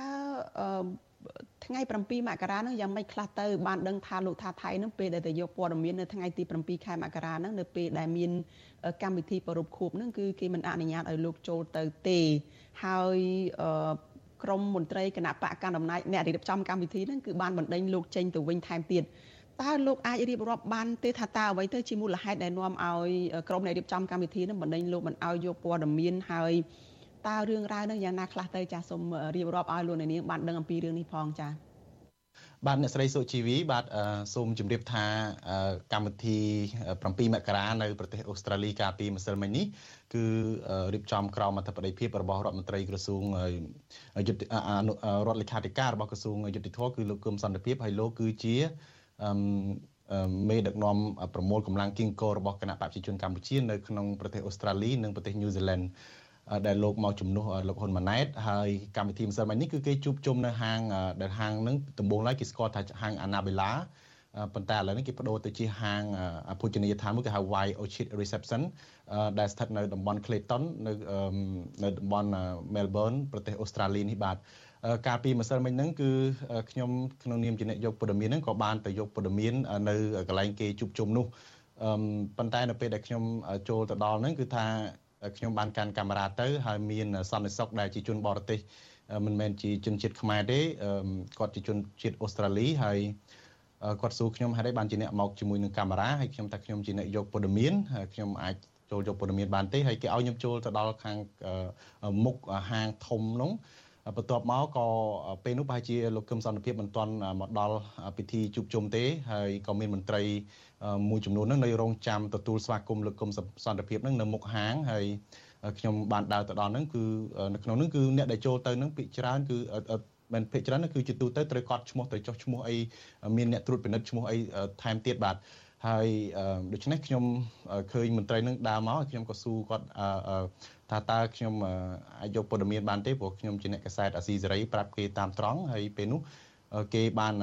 ថ្ងៃ7មករានោះយ៉ាងម៉េចខ្លះទៅបានដឹងថាលោកថាថៃនឹងពេលដែលទៅយកព័ត៌មាននៅថ្ងៃទី7ខែមករាហ្នឹងនៅពេលដែលមានកម្មវិធីប្រពខួបហ្នឹងគឺគេមិនអនុញ្ញាតឲ្យលោកចូលទៅទេហើយ ក្រមមន្ត្រីគណៈបកកណ្ដាលអំណាចអ្នករៀបចំកម្មវិធីហ្នឹងគឺបានបណ្ដេញលោកចេញទៅវិញថែមទៀតតើលោកអាចរៀបរាប់បានទេថាតើអ្វីទៅជាមូលហេតុដែលនាំឲ្យក្រមអ្នករៀបចំកម្មវិធីហ្នឹងបណ្ដេញលោកមិនឲ្យយកព័ត៌មានហើយតតើរឿងរ៉ាវនឹងយ៉ាងណាខ្លះទៅចាសូមរៀបរាប់ឲ្យលោកអ្នកនាងបានដឹងអំពីរឿងនេះផងចា បាទអ្នកស្រីសុជីវីបាទសូមជម្រាបថាកម្មវិធី7មករានៅប្រទេសអូស្ត្រាលីកាលពីម្សិលមិញនេះគឺរៀបចំក្រមអធិបតីភាពរបស់រដ្ឋមន្ត្រីក្រសួងយុទ្ធរដ្ឋលេខាធិការរបស់ក្រសួងយុទ្ធភ័ពគឺលោកគឹមសន្តិភាពហើយលោកគឺជាមេដឹកនាំប្រមូលកម្លាំងគីងកោរបស់គណៈបព្វជិជនកម្ពុជានៅក្នុងប្រទេសអូស្ត្រាលីនិងប្រទេសញូហ្សេឡង់ ដែលលោកមកជំនួសលោកហ៊ុនម៉ាណែតហើយកម្មវិធីម្សិលមិញនេះគឺគេជួបជុំនៅហាងដែលហាងហ្នឹងដំបូងឡើយគេស្គាល់ថាហាង Annabella ប៉ុន្តែឥឡូវនេះគេបដូរទៅជាហាងភោជនីយដ្ឋានមួយគេហៅ White Orchid Reception ដែលស្ថិតនៅតំបន់ Clayton នៅនៅតំបន់ Melbourne ប្រទេសអូស្ត្រាលីនេះបាទកាលពីម្សិលមិញហ្នឹងគឺខ្ញុំក្នុងនាមជាអ្នកយកព័ត៌មានហ្នឹងក៏បានទៅយកព័ត៌មាននៅកន្លែងគេជួបជុំនោះប៉ុន្តែនៅពេលដែលខ្ញុំចូលទៅដល់ហ្នឹងគឺថា ខ្ញុំបានកាន់កាមេរ៉ាទៅហើយមានសន្តិសុខដែលជាជនបរទេសមិនមែនជាជនជាតិខ្មែរទេគាត់ជាជនជាតិអូស្ត្រាលីហើយគាត់សួរខ្ញុំហេតុអីបានជាអ្នកមកជាមួយនឹងកាមេរ៉ាហើយខ្ញុំថាខ្ញុំជាអ្នកយកព័ត៌មានខ្ញុំអាចចូលយកព័ត៌មានបានទេហើយគេឲ្យខ្ញុំចូលទៅដល់ខាងមុខហាងធំនោះ បន្ទាប់មកក៏ពេលនោះប្រហែលជាលោកកឹមសន្តិភាពមិនទាន់មកដល់ពិធីជួបជុំទេហើយក៏មានមន្ត្រីមួយចំនួនហ្នឹងនៅរងចាំទទួលស្វាគមន៍លោកកឹមសន្តិភាពហ្នឹងនៅមុខហាងហើយខ្ញុំបានដើរទៅដល់ហ្នឹងគឺនៅក្នុងហ្នឹងគឺអ្នកដែលចូលទៅហ្នឹងភាគច្រើនគឺមិនភាគច្រើនគឺជាទូទៅត្រូវកត់ឈ្មោះទៅចុះឈ្មោះអីមានអ្នកត្រួតពិនិត្យឈ្មោះអីថែមទៀតបាទហើយដូច្នេះខ្ញុំឃើញមន្ត្រីនឹងដើរមកខ្ញុំក៏សួរគាត់ ថាតើខ្ញុំអាចយកព័ត៌មានបានទេព្រោះខ្ញុំជាអ្នកកសែតអាស៊ីសេរីប្រាប់គេតាមត្រង់ហើយពេលនោះគេបាន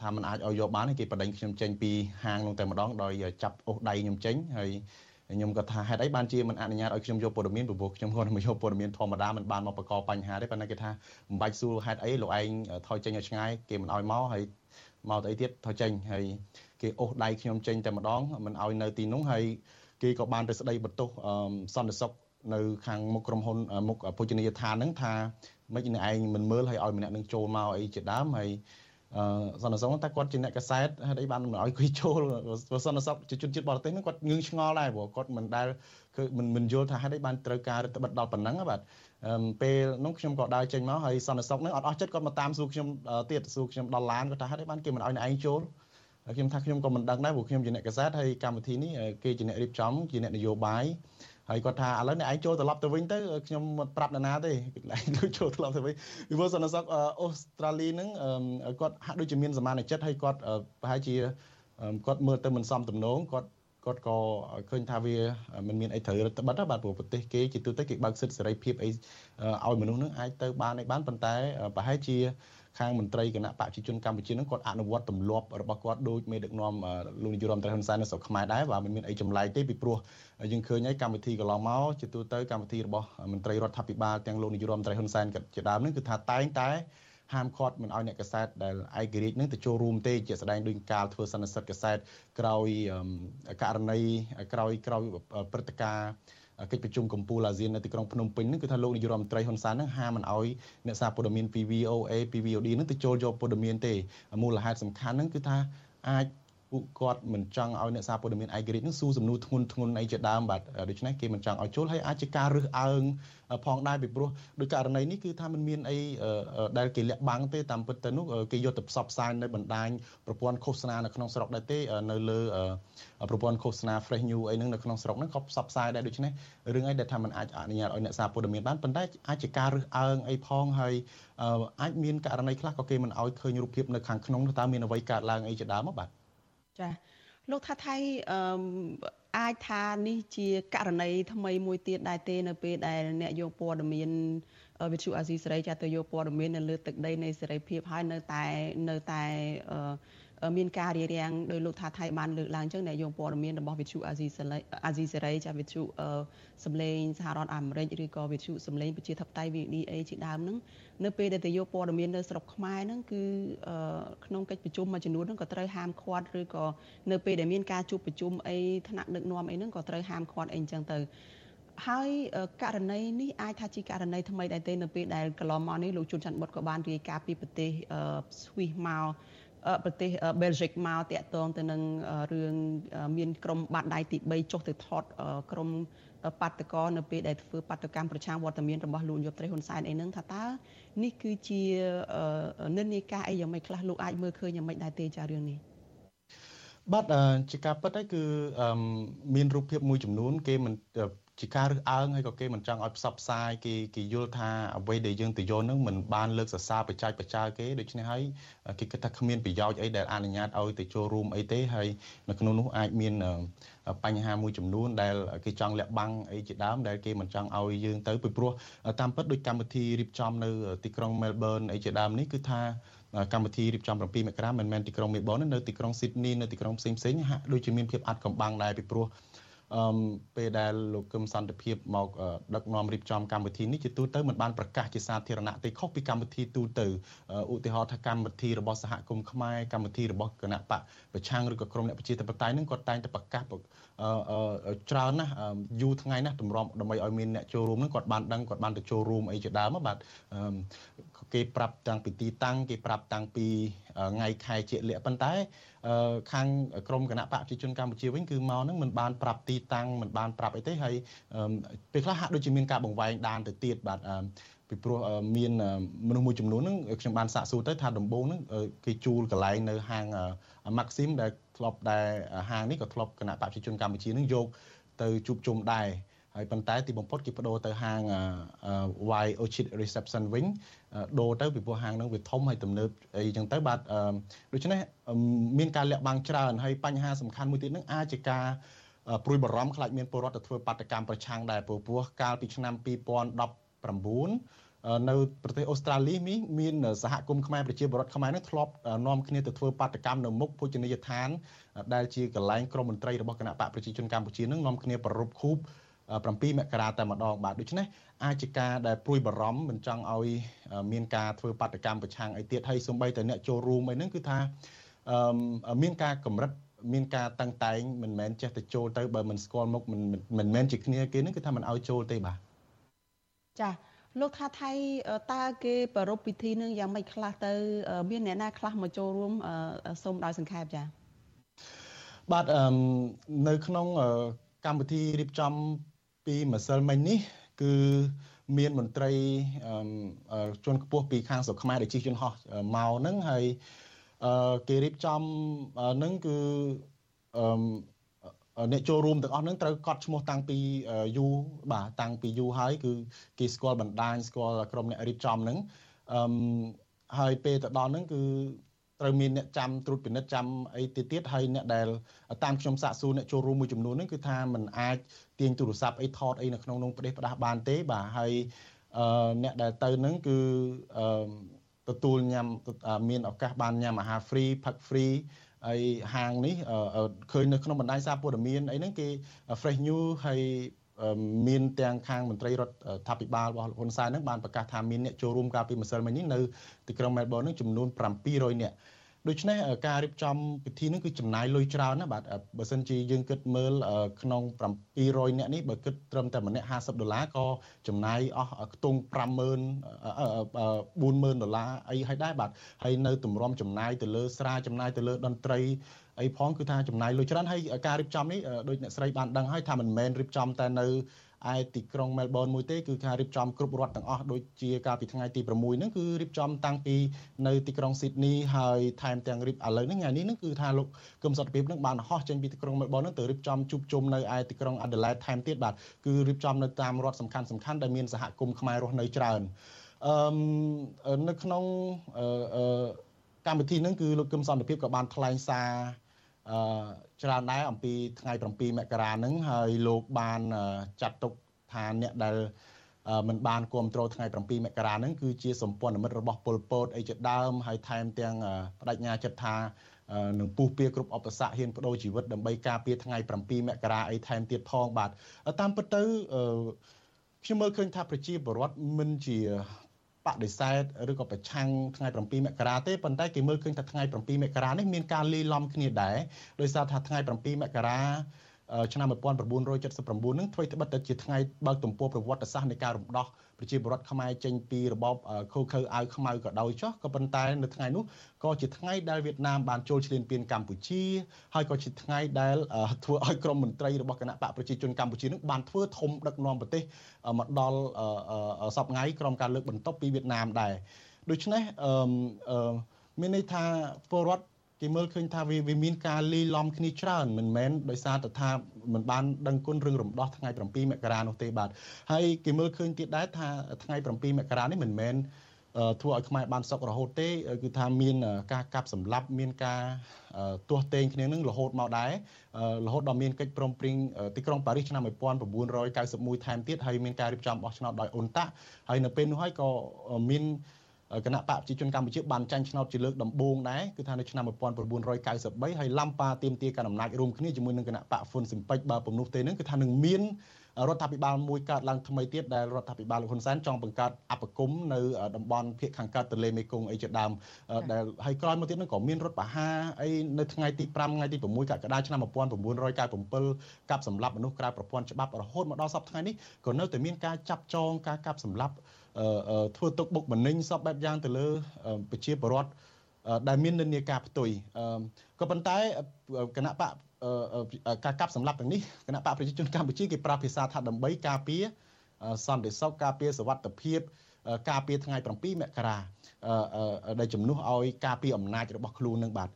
ថាมันអាចឲ្យយកបានគេបដិញខ្ញុំចេញពីហាងនោះតែម្ដងដោយចាប់អូសដៃខ្ញុំចេញហើយខ្ញុំក៏ថាហេតុអីបានជាមិនអនុញ្ញាតឲ្យខ្ញុំយកព័ត៌មានព្រោះខ្ញុំគាត់មកយកព័ត៌មានធម្មតាមិនបានមកបកកបញ្ហាទេប៉ុន្តែគេថាមិនបាច់សួរហេតុអីលោកឯងថយចេញឲ្យឆ្ងាយគេមិនឲ្យមកហើយមកទៅអីទៀតថយចេញហើយគេអូសដៃខ្ញុំចេញតែម្ដងមិនឲ្យនៅទីនោះហើយគេក៏បានទៅស្ដីបន្ទោសសន្តិសុខ នៅខាងមុខក្រុមហ៊ុនមុខភោជនីយដ្ឋានហ្នឹងថាមិនឯងមិនមើលឲ្យឲ្យម្នាក់នឹងចូលមកអីជាដើមហើយអឺសន្តិសុខតែគាត់ជាអ្នកកសែតហេតុអីបានមិនឲ្យគេចូលសន្តិសុខជាជនជាតិបរទេសហ្នឹងគាត់ងឿងឆ្ងល់ដែរព្រោះគាត់មិនដែលគឺមិនមិនយល់ថាហេតុអីបានត្រូវការរដ្ឋបិទដល់ប៉ុណ្ណឹងបាទពេលនោះខ្ញុំក៏ដើរចេញមកហើយសន្តិសុខហ្នឹងអត់អស់ចិត្តគាត់មកតាមសួរខ្ញុំទៀតសួរខ្ញុំដល់ឡានគាត់ថាហេតុអីបានគេមិនឲ្យអ្នកឯងចូលខ្ញុំថាខ្ញុំក៏មិនដឹងដែរព្រោះខ្ញុំជាអ្នកកសែតហើយកម្មវិធីនេះគេជាអ្នករៀបចំជាអ្នកនយោបាយ ហើយគាត់ថាឥឡូវអ្នកឯងចូលត្រឡប់ទៅវិញទៅខ្ញុំមិនប្រាប់នរណាទេឯងទៅចូលត្រឡប់ទៅវិញពីព្រោះសន្តិសុខអូស្ត្រាលីហ្នឹងគាត់ហាក់ដូចជាមានសមានចិត្តហើយគាត់ប្រហែលជាគាត់មើលទៅមិនសមទំនងគាត់គាត់ក៏ឃើញថាវាមិនមានអីត្រូវរដ្ឋបတ်បាទព្រោះប្រទេសគេជាទូទៅគេបើកសិទ្ធិសេរីភាពអីឲ្យមនុស្សនឹងអាចទៅបានឯបានប៉ុន្តែប្រហែលជា ខាងមន្ត្រីគណៈបព្វជិជនកម្ពុជានឹងគាត់អនុវត្តទម្លាប់របស់គាត់ដោយមេដឹកនាំលោកនាយរដ្ឋមន្ត្រីហ៊ុនសែននៅស្រុកខ្មែរដែរបាទមិនមានអីចម្លែកទេពីព្រោះយើងឃើញហើយកម្មវិធីកន្លងមកជាទូទៅកម្មវិធីរបស់មន្ត្រីរដ្ឋាភិបាលទាំងលោកនាយរដ្ឋមន្ត្រីហ៊ុនសែនជាដើមនឹងគឺថាតែងតែហាមឃាត់មិនឲ្យអ្នកកសែតដែលឯករាជ្យនឹងទៅចូលរួមទេជាស្ដែងដោយការធ្វើសន្និសិទកសែតក្រោយករណីក្រោយក្រោយព្រឹត្តិការណ៍ កិច្ចប្រជុំកម្ពុជាអាស៊ាននៅទីក្រុងភ្នំពេញហ្នឹងគឺថាលោកនាយរដ្ឋមន្ត្រីហ៊ុនសែនហ្នឹងហាមមិនអោយអ្នកសារព័ត៌មានពី VOA ពី VOD ហ្នឹងទៅចូលយកព័ត៌មានទេមូលហេតុសំខាន់ហ្នឹងគឺថាអាច ពួកគាត់មិនចង់ឲ្យអ្នកសារព័ត៌មានឯករាជ្យនឹងស៊ូសំណួរធ្ងន់ធ្ងរអីជាដើមបាទដូច្នេះគេមិនចង់ឲ្យចូលហើយអាចជាការរើសអើងផងដែរពីព្រោះដោយករណីនេះគឺថាมันមានអីដែលគេលាក់បាំងទេតាមពិតទៅនោះគេយកទៅផ្សព្វផ្សាយនៅបណ្ដាញប្រព័ន្ធឃោសនានៅក្នុងស្រុកដែរទេនៅលើប្រព័ន្ធឃោសនា Fresh News អីហ្នឹងនៅក្នុងស្រុកហ្នឹងក៏ផ្សព្វផ្សាយដែរដូច្នេះរឿងអីដែលថាมันអាចអនុញ្ញាតឲ្យអ្នកសារព័ត៌មានបានប៉ុន្តែអាចជាការរើសអើងអីផងហើយអាចមានករណីខ្លះក៏គេមិនឲ្យឃើញរូបភាពនៅខាងក្នុងតើមានអ្វីកើតឡើងអីជាដើមបាទ ចាលោកថាថៃអឺអាចថានេះជាករណីថ្មីមួយទៀតដែរទេនៅពេលដែលអ្នកយកព័ត៌មានវិទ្យុអាស៊ីសេរីចាទៅយកព័ត៌មាននៅលើទឹកដីនៃសេរីភាពហើយនៅតែនៅតែអឺ មានការរារាំងដោយលោកថាថៃបានលើកឡើងចឹងអ្នកយកព័ត៌មានរបស់វិទ្យុអាស៊ីសេរីអាស៊ីសេរីចាវិទ្យុសម្លេងសហរដ្ឋអាមេរិកឬក៏វិទ្យុសម្លេងប្រជាធិបតេយ្យ VDA ជាដើមហ្នឹងនៅពេលដែលទៅយកព័ត៌មាននៅស្រុកខ្មែរហ្នឹងគឺក្នុងកិច្ចប្រជុំមួយចំនួនហ្នឹងក៏ត្រូវហាមឃាត់ឬក៏នៅពេលដែលមានការជួបប្រជុំអីថ្នាក់ដឹកនាំអីហ្នឹងក៏ត្រូវហាមឃាត់អីអញ្ចឹងទៅហើយករណីនេះអាចថាជាករណីថ្មីដែរទេនៅពេលដែលកន្លងមកនេះលោកជួនច័ន្ទបុតក៏បានរាយការណ៍ពីប្រទេសស្វីសមក ប្រទេសបែលហ្សិកមកតាក់ទងទៅនឹងរឿងមានក្រុមបាតដៃទី3ចុះទៅថតក្រុមបាតកោនៅពេលដែលធ្វើបាតកម្មប្រឆាំងវត្តមានរបស់លោកយុបត្រីហ៊ុនសែនអីហ្នឹងថាតើនេះគឺជានិន្នាការអីយ៉ាងម៉េចខ្លះលោកអាចមើលឃើញយ៉ាងម៉េចដែរទេចារឿងនេះ បាទជាការពិតហើយគឺមានរូបភាពមួយចំនួន គេមិនជាការរើសអើងហើយក៏គេមិនចង់ឲ្យផ្សព្វផ្សាយគេគេយល់ថាអ្វីដែលយើងទៅយកនឹងមិនបានលើកសរសើរបច្ចេកបច្ចាគេដូច្នេះហើយគេគិតថាគ្មានប្រយោជន៍អីដែលអនុញ្ញាតឲ្យទៅចូលរួមអីទេហើយនៅក្នុងនោះអាចមានបញ្ហាមួយចំនួនដែលគេចង់លាក់បាំងអីជាដើមដែលគេមិនចង់ឲ្យយើងទៅពីព្រោះតាមពិតដោយកម្មវិធីរៀបចំនៅទីក្រុង Melbourne អីជាដើមនេះគឺថា កម្មវិធីរៀបចំ7មករាមិនមែនទីក្រុងមេបននៅទីក្រុង Sydney នៅទីក្រុងផ្សេងផ្សេងហាក់ដូចជាមានភាពអាត់កំបាំងដែរពីព្រោះអឺពេលដែលលោកកឹមសន្តិភាពមកដឹកនាំរៀបចំកម្មវិធីនេះជាទូទៅមិនបានប្រកាសជាសាធារណៈទេខុសពីកម្មវិធីទូទៅឧទាហរណ៍ថាកម្មវិធីរបស់សហគមន៍ខ្មែរកម្មវិធីរបស់គណៈបកប្រឆាំងឬក៏ក្រមអ្នកប្រជាធិបតេយ្យនឹងគាត់តែងតែប្រកាសច្រើនណាស់យូរថ្ងៃណាស់តម្រាំដើម្បីឲ្យមានអ្នកចូលរួមនឹងគាត់បានដឹងគាត់បានទៅចូលរួមអីជាដើមបាទ គេប្រាប់តាំងពីទីតាំងគេប្រាប់តាំងពីថ្ងៃខែជាក់លាក់ប៉ុន្តែខាងក្រមគណៈបកប្រជាជនកម្ពុជាវិញគឺមកហ្នឹងមិនបានប្រាប់ទីតាំងមិនបានប្រាប់អីទេហើយពេលខ្លះហាក់ដូចជាមានការបង្វែងដានទៅទៀតបាទពីព្រោះមានមនុស្សមួយចំនួនហ្នឹងខ្ញុំបានសាកសួរទៅថាដំបូងហ្នឹងគេជួលកន្លែងនៅហាង Maxim ដែលធ្លាប់ដែលហាងនេះក៏ធ្លាប់គណៈបព្វជិជនកម្ពុជានឹងយកទៅជួបជុំដែរ ហើយប៉ុន្តែទីបំផុតគេបដូរទៅហាង Y Orchid Reception វិញដូរទៅពីព្រោះហាងហ្នឹងវាធំហើយទំនើបអីចឹងទៅបាទដូច្នេះមានការលាក់បាំងច្រើនហើយបញ្ហាសំខាន់មួយទៀតហ្នឹងអាចជាការព្រួយបារម្ភខ្លាចមានពលរដ្ឋទៅធ្វើបាតកម្មប្រឆាំងដែរព្រោះកាលពីឆ្នាំ2019នៅប្រទេសអូស្ត្រាលីនេះមានសហគមន៍ខ្មែរប្រជាពលរដ្ឋខ្មែរនឹងធ្លាប់នាំគ្នាទៅធ្វើបាតកម្មនៅមុខភោជនីយដ្ឋានដែលជាកន្លែងក្រមមន្ត្រីរបស់គណៈបកប្រជាជនកម្ពុជានឹងនាំគ្នាប្ររពខូប 7មករាតែម្ដងបាទដូច្នេះអាចជាការដែលព្រួយបារម្ភមិនចង់ឲ្យមានការធ្វើបាតកម្មប្រឆាំងអីទៀតហើយសូម្បីតែអ្នកចូលរួមអីហ្នឹងគឺថាមានការកម្រិតមានការតាំងតែងមិនមែនចេះតែចូលទៅបើមិនស្គាល់មុខមិនមិនមែនជាគ្នាគេហ្នឹងគឺថាមិនឲ្យចូលទេបាទចាលោកថាថៃតើគេប្រពៃពិធីនឹងយ៉ាងម៉េចខ្លះទៅ មានអ្នកណាខ្លះមកចូលរួមសូមដោយសង្ខេបចាបាទនៅក្នុងកម្មវិធីរៀបចំ ពីម្សិលមិញនេះ គឺមានមន្ត្រីជាន់ខ្ពស់ពីខាងស្រុកខ្មែរដែលជិះយន្តហោះមកហ្នឹងហើយគេរៀបចំហ្នឹងគឺអ្នកចូលរួមទាំងអស់ហ្នឹងត្រូវកត់ឈ្មោះតាំងពីយូរបាទតាំងពីយូរហើយគឺគេស្គាល់បណ្ដាញស្គាល់ក្រុមអ្នករៀបចំហ្នឹងអឺហើយពេលទៅដល់ហ្នឹងគឺត្រូវមានអ្នកចាំត្រួតពិនិត្យចាំអីទៀតទៀតហើយអ្នកដែលតាមខ្ញុំសាកសួរអ្នកចូលរួមមួយចំនួនហ្នឹងគឺថាมันអាច ទាញទូរស័ព្ទអីថតអីនៅក្នុងនោះប្រទេសផ្ដាស់បានទេបាទហើយអឺអ្នកដែលទៅហ្នឹងគឺអឺទទួលញ៉ាំមានឱកាសបានញ៉ាំអាហារ free ផឹក free ហើយហាងនេះឃើញនៅក្នុងបណ្ដាញសារព័ត៌មានអីហ្នឹងគេ fresh news ហើយមានទាំងខាងមន្ត្រីរដ្ឋាភិបាលរបស់ហ៊ុនសែនហ្នឹងបានប្រកាសថាមានអ្នកចូលរួមកាលពីម្សិលមិញនេះនៅទីក្រុងមែលប៊នហ្នឹងចំនួន700នាក់ ដូច្នេះការរៀបចំពិធីនេះគឺចំណាយលុយច្រើនណាបាទបើសិនជាយើងគិតមើលក្នុង700នាក់នេះបើគិតត្រឹមតែម្នាក់50ដុល្លារក៏ចំណាយអស់ខ្ទង់50000 40000ដុល្លារអីហើយដែរបាទហើយនៅទម្រាំចំណាយទៅលើស្រាចំណាយទៅលើតន្ត្រីអីផងគឺថាចំណាយលុយច្រើនហើយការរៀបចំនេះដូចអ្នកស្រីបានដឹងហើយថាមិនមែនរៀបចំតែនៅ ឯទីក្រុងមែលប៊នមួយទេគឺការរៀបចំគ្រប់រដ្ឋទាំងអស់ដូចជាកាលពីថ្ងៃទី6ហ្នឹងគឺរៀបចំតាំងពីនៅទីក្រុងស៊ីដនីហើយថែមទាំងរៀបឥឡូវហ្នឹងថ្ងៃនេះហ្នឹងគឺថាលោកគឹមសុខភាពហ្នឹងបានហោះចេញពីទីក្រុងមែលប៊នហ្នឹងទៅរៀបចំជួបជុំនៅឯទីក្រុងអាដាលេដថែមទៀតបាទគឺរៀបចំនៅតាមរដ្ឋសំខាន់សំខាន់ដែលមានសហគមន៍ខ្មែររស់នៅច្រើនអឺនៅក្នុងអឺកម្មវិធីហ្នឹងគឺលោកគឹមសន្តិភាពក៏បានថ្លែងសារ អឺច្រើនដែរអំពីថ្ងៃ7មករាហ្នឹងហើយលោកបានចាត់ទុកថាអ្នកដែលមិនបានគ្រប់គ្រងថ្ងៃ7មករាហ្នឹងគឺជាសម្ព័ន្ធមិត្តរបស់ពលពតអីជាដើមហើយថែមទាំងបដិញ្ញាចិត្តថានឹងពុះពៀគ្រប់អបស័កហ៊ានបដូរជីវិតដើម្បីការពារថ្ងៃ7មករាអីថែមទៀតផងបាទតាមពិតទៅខ្ញុំមើលឃើញថាប្រជាពលរដ្ឋមិនជា បដិសេធឬក៏ប្រឆាំងថ្ងៃ7មករាទេប៉ុន្តែគេមើលឃើញថាថ្ងៃ7មករានេះមានការលាយឡំគ្នាដែរដោយសារថាថ្ងៃ7មករាឆ្នាំ1979នឹងធ្វើត្បិតតែជាថ្ងៃបើកទំព័រប្រវត្តិសាស្ត្រនៃការរំដោះ ប្រជាពលរដ្ឋខ្មែរចេញពីរបបខូខើអាវខ្មៅក៏ដោយចុះក៏ប៉ុន្តែនៅថ្ងៃនោះក៏ជាថ្ងៃដែលវៀតណាមបានចូលឈ្លានពានកម្ពុជាហើយក៏ជាថ្ងៃដែលធ្វើឲ្យក្រមមន្ត្រីរបស់គណៈបកប្រជាជនកម្ពុជានឹងបានធ្វើធំដឹកនាំប្រទេសមកដល់សពថ្ងៃក្រមការលើកបន្ទប់ពីវៀតណាមដែរដូច្នេះអឺមានន័យថាពលរដ្ឋ គេមើលឃើញថាវាវាមានការលីឡំគ្នាច្រើនមិនមែនដោយសារតែថាមិនបានដឹងគុណរឿងរំដោះថ្ងៃ7មករានោះទេបាទហើយគេមើលឃើញទៀតដែរថាថ្ងៃ7មករានេះមិនមែនធ្វើឲ្យខ្មែរបានសុខរហូតទេគឺថាមានការកាប់សម្លាប់មានការទាស់ទែងគ្នានឹងរហូតមកដែររហូតដល់មានកិច្ចព្រមព្រៀងទីក្រុងប៉ារីសឆ្នាំ1991ថែមទៀតហើយមានការរៀបចំបោះឆ្នោតដោយអ៊ុនតាហើយនៅពេលនោះហើយក៏មាន គណៈបកប្រជាជនកម្ពុជាបានចាញ់ឆ្នោតជាលើកដំបូងដែរគឺថានៅឆ្នាំ1993ហើយឡំប៉ាទៀមទាកាន់អំណាចរួមគ្នាជាមួយនឹងគណៈបកហ្វុនស៊ីមពេចបើពំនោះទេនឹងគឺថានឹងមានរដ្ឋាភិបាលមួយកើតឡើងថ្មីទៀតដែលរដ្ឋាភិបាលលោកហ៊ុនសែនចង់បង្កើតអបគមនៅតំបន់ភៀកខាងកើតទន្លេមេគង្គអីជាដើមដែលហើយក្រោយមកទៀតនឹងក៏មានរដ្ឋបហាអីនៅថ្ងៃទី5ថ្ងៃទី6កក្កដាឆ្នាំ1997កាប់សម្លាប់មនុស្សក្រៅប្រព័ន្ធច្បាប់រហូតមកដល់សប្តាហ៍នេះក៏នៅតែមានការចាប់ចងការកាប់សម្លាប់ ធ្វើទុកបុកម្នេញសពបែបយ៉ាងទៅលើប្រជាពលរដ្ឋដែលមាននិន្នាការផ្ទុយក៏ប៉ុន្តែគណៈបកការកាប់សម្លាប់ទាំងនេះគណៈបកប្រជាជនកម្ពុជាគេប្រើភាសាថាដើម្បីការពារសន្តិសុខការពារសวัสดิភាពការពារថ្ងៃ7មករាដែលជំនួសឲ្យការពារអំណាចរបស់ខ្លួននឹងបាទ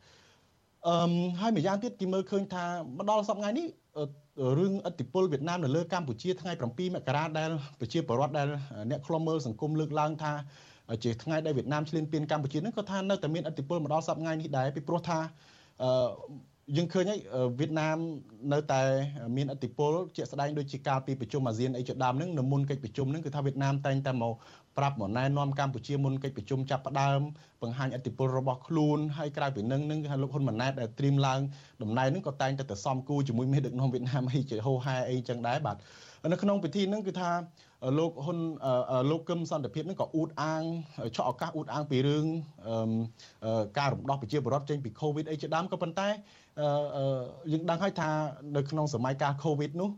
អឺហើយម្យ៉ាងទៀតគេមើលឃើញថាមកដល់សប្តាហ៍ថ្ងៃនេះរឿងអធិបុលវៀតណាមនៅលើកម្ពុជាថ្ងៃ7មករាដែលប្រជាពលរដ្ឋដែលអ្នកខ្លំមើលសង្គមលើកឡើងថាជាថ្ងៃដែលវៀតណាមឈ្លានពានកម្ពុជានឹងក៏ថានៅតែមានអធិបុលមកដល់សប្តាហ៍ថ្ងៃនេះដែរពីព្រោះថាអឺយើងឃើញហើយវៀតណាមនៅតែមានអធិបុលជាក់ស្ដែងដូចជាការពីប្រជុំអាស៊ានអីជាដើមហ្នឹងនៅមុនកិច្ចប្រជុំហ្នឹងគឺថាវៀតណាមតែងតែមក ប្រាប់មកណែនាំកម្ពុជាមុនកិច្ចប្រជុំចាប់ផ្ដើមបង្ហាញអធិបុលរបស់ខ្លួនហើយក្រៅពីនឹងនឹងគឺលោកហ៊ុនម៉ាណែតដែលត្រៀមឡើងតំណែងហ្នឹងក៏តែងតែទៅសំគូជាមួយមេដឹកនាំវៀតណាមអីជាហោហែអីចឹងដែរបាទនៅក្នុងពិធីហ្នឹងគឺថាលោកហ៊ុនលោកកឹមសន្តិភាពហ្នឹងក៏អួតអាងឆក់ឱកាសអួតអាងពីរឿងការរំដោះប្រជាពលរដ្ឋចេញពី COVID អីជាដើមក៏ប៉ុន្តែយើងដឹងហើយថានៅក្នុងសម័យកាល COVID នោះ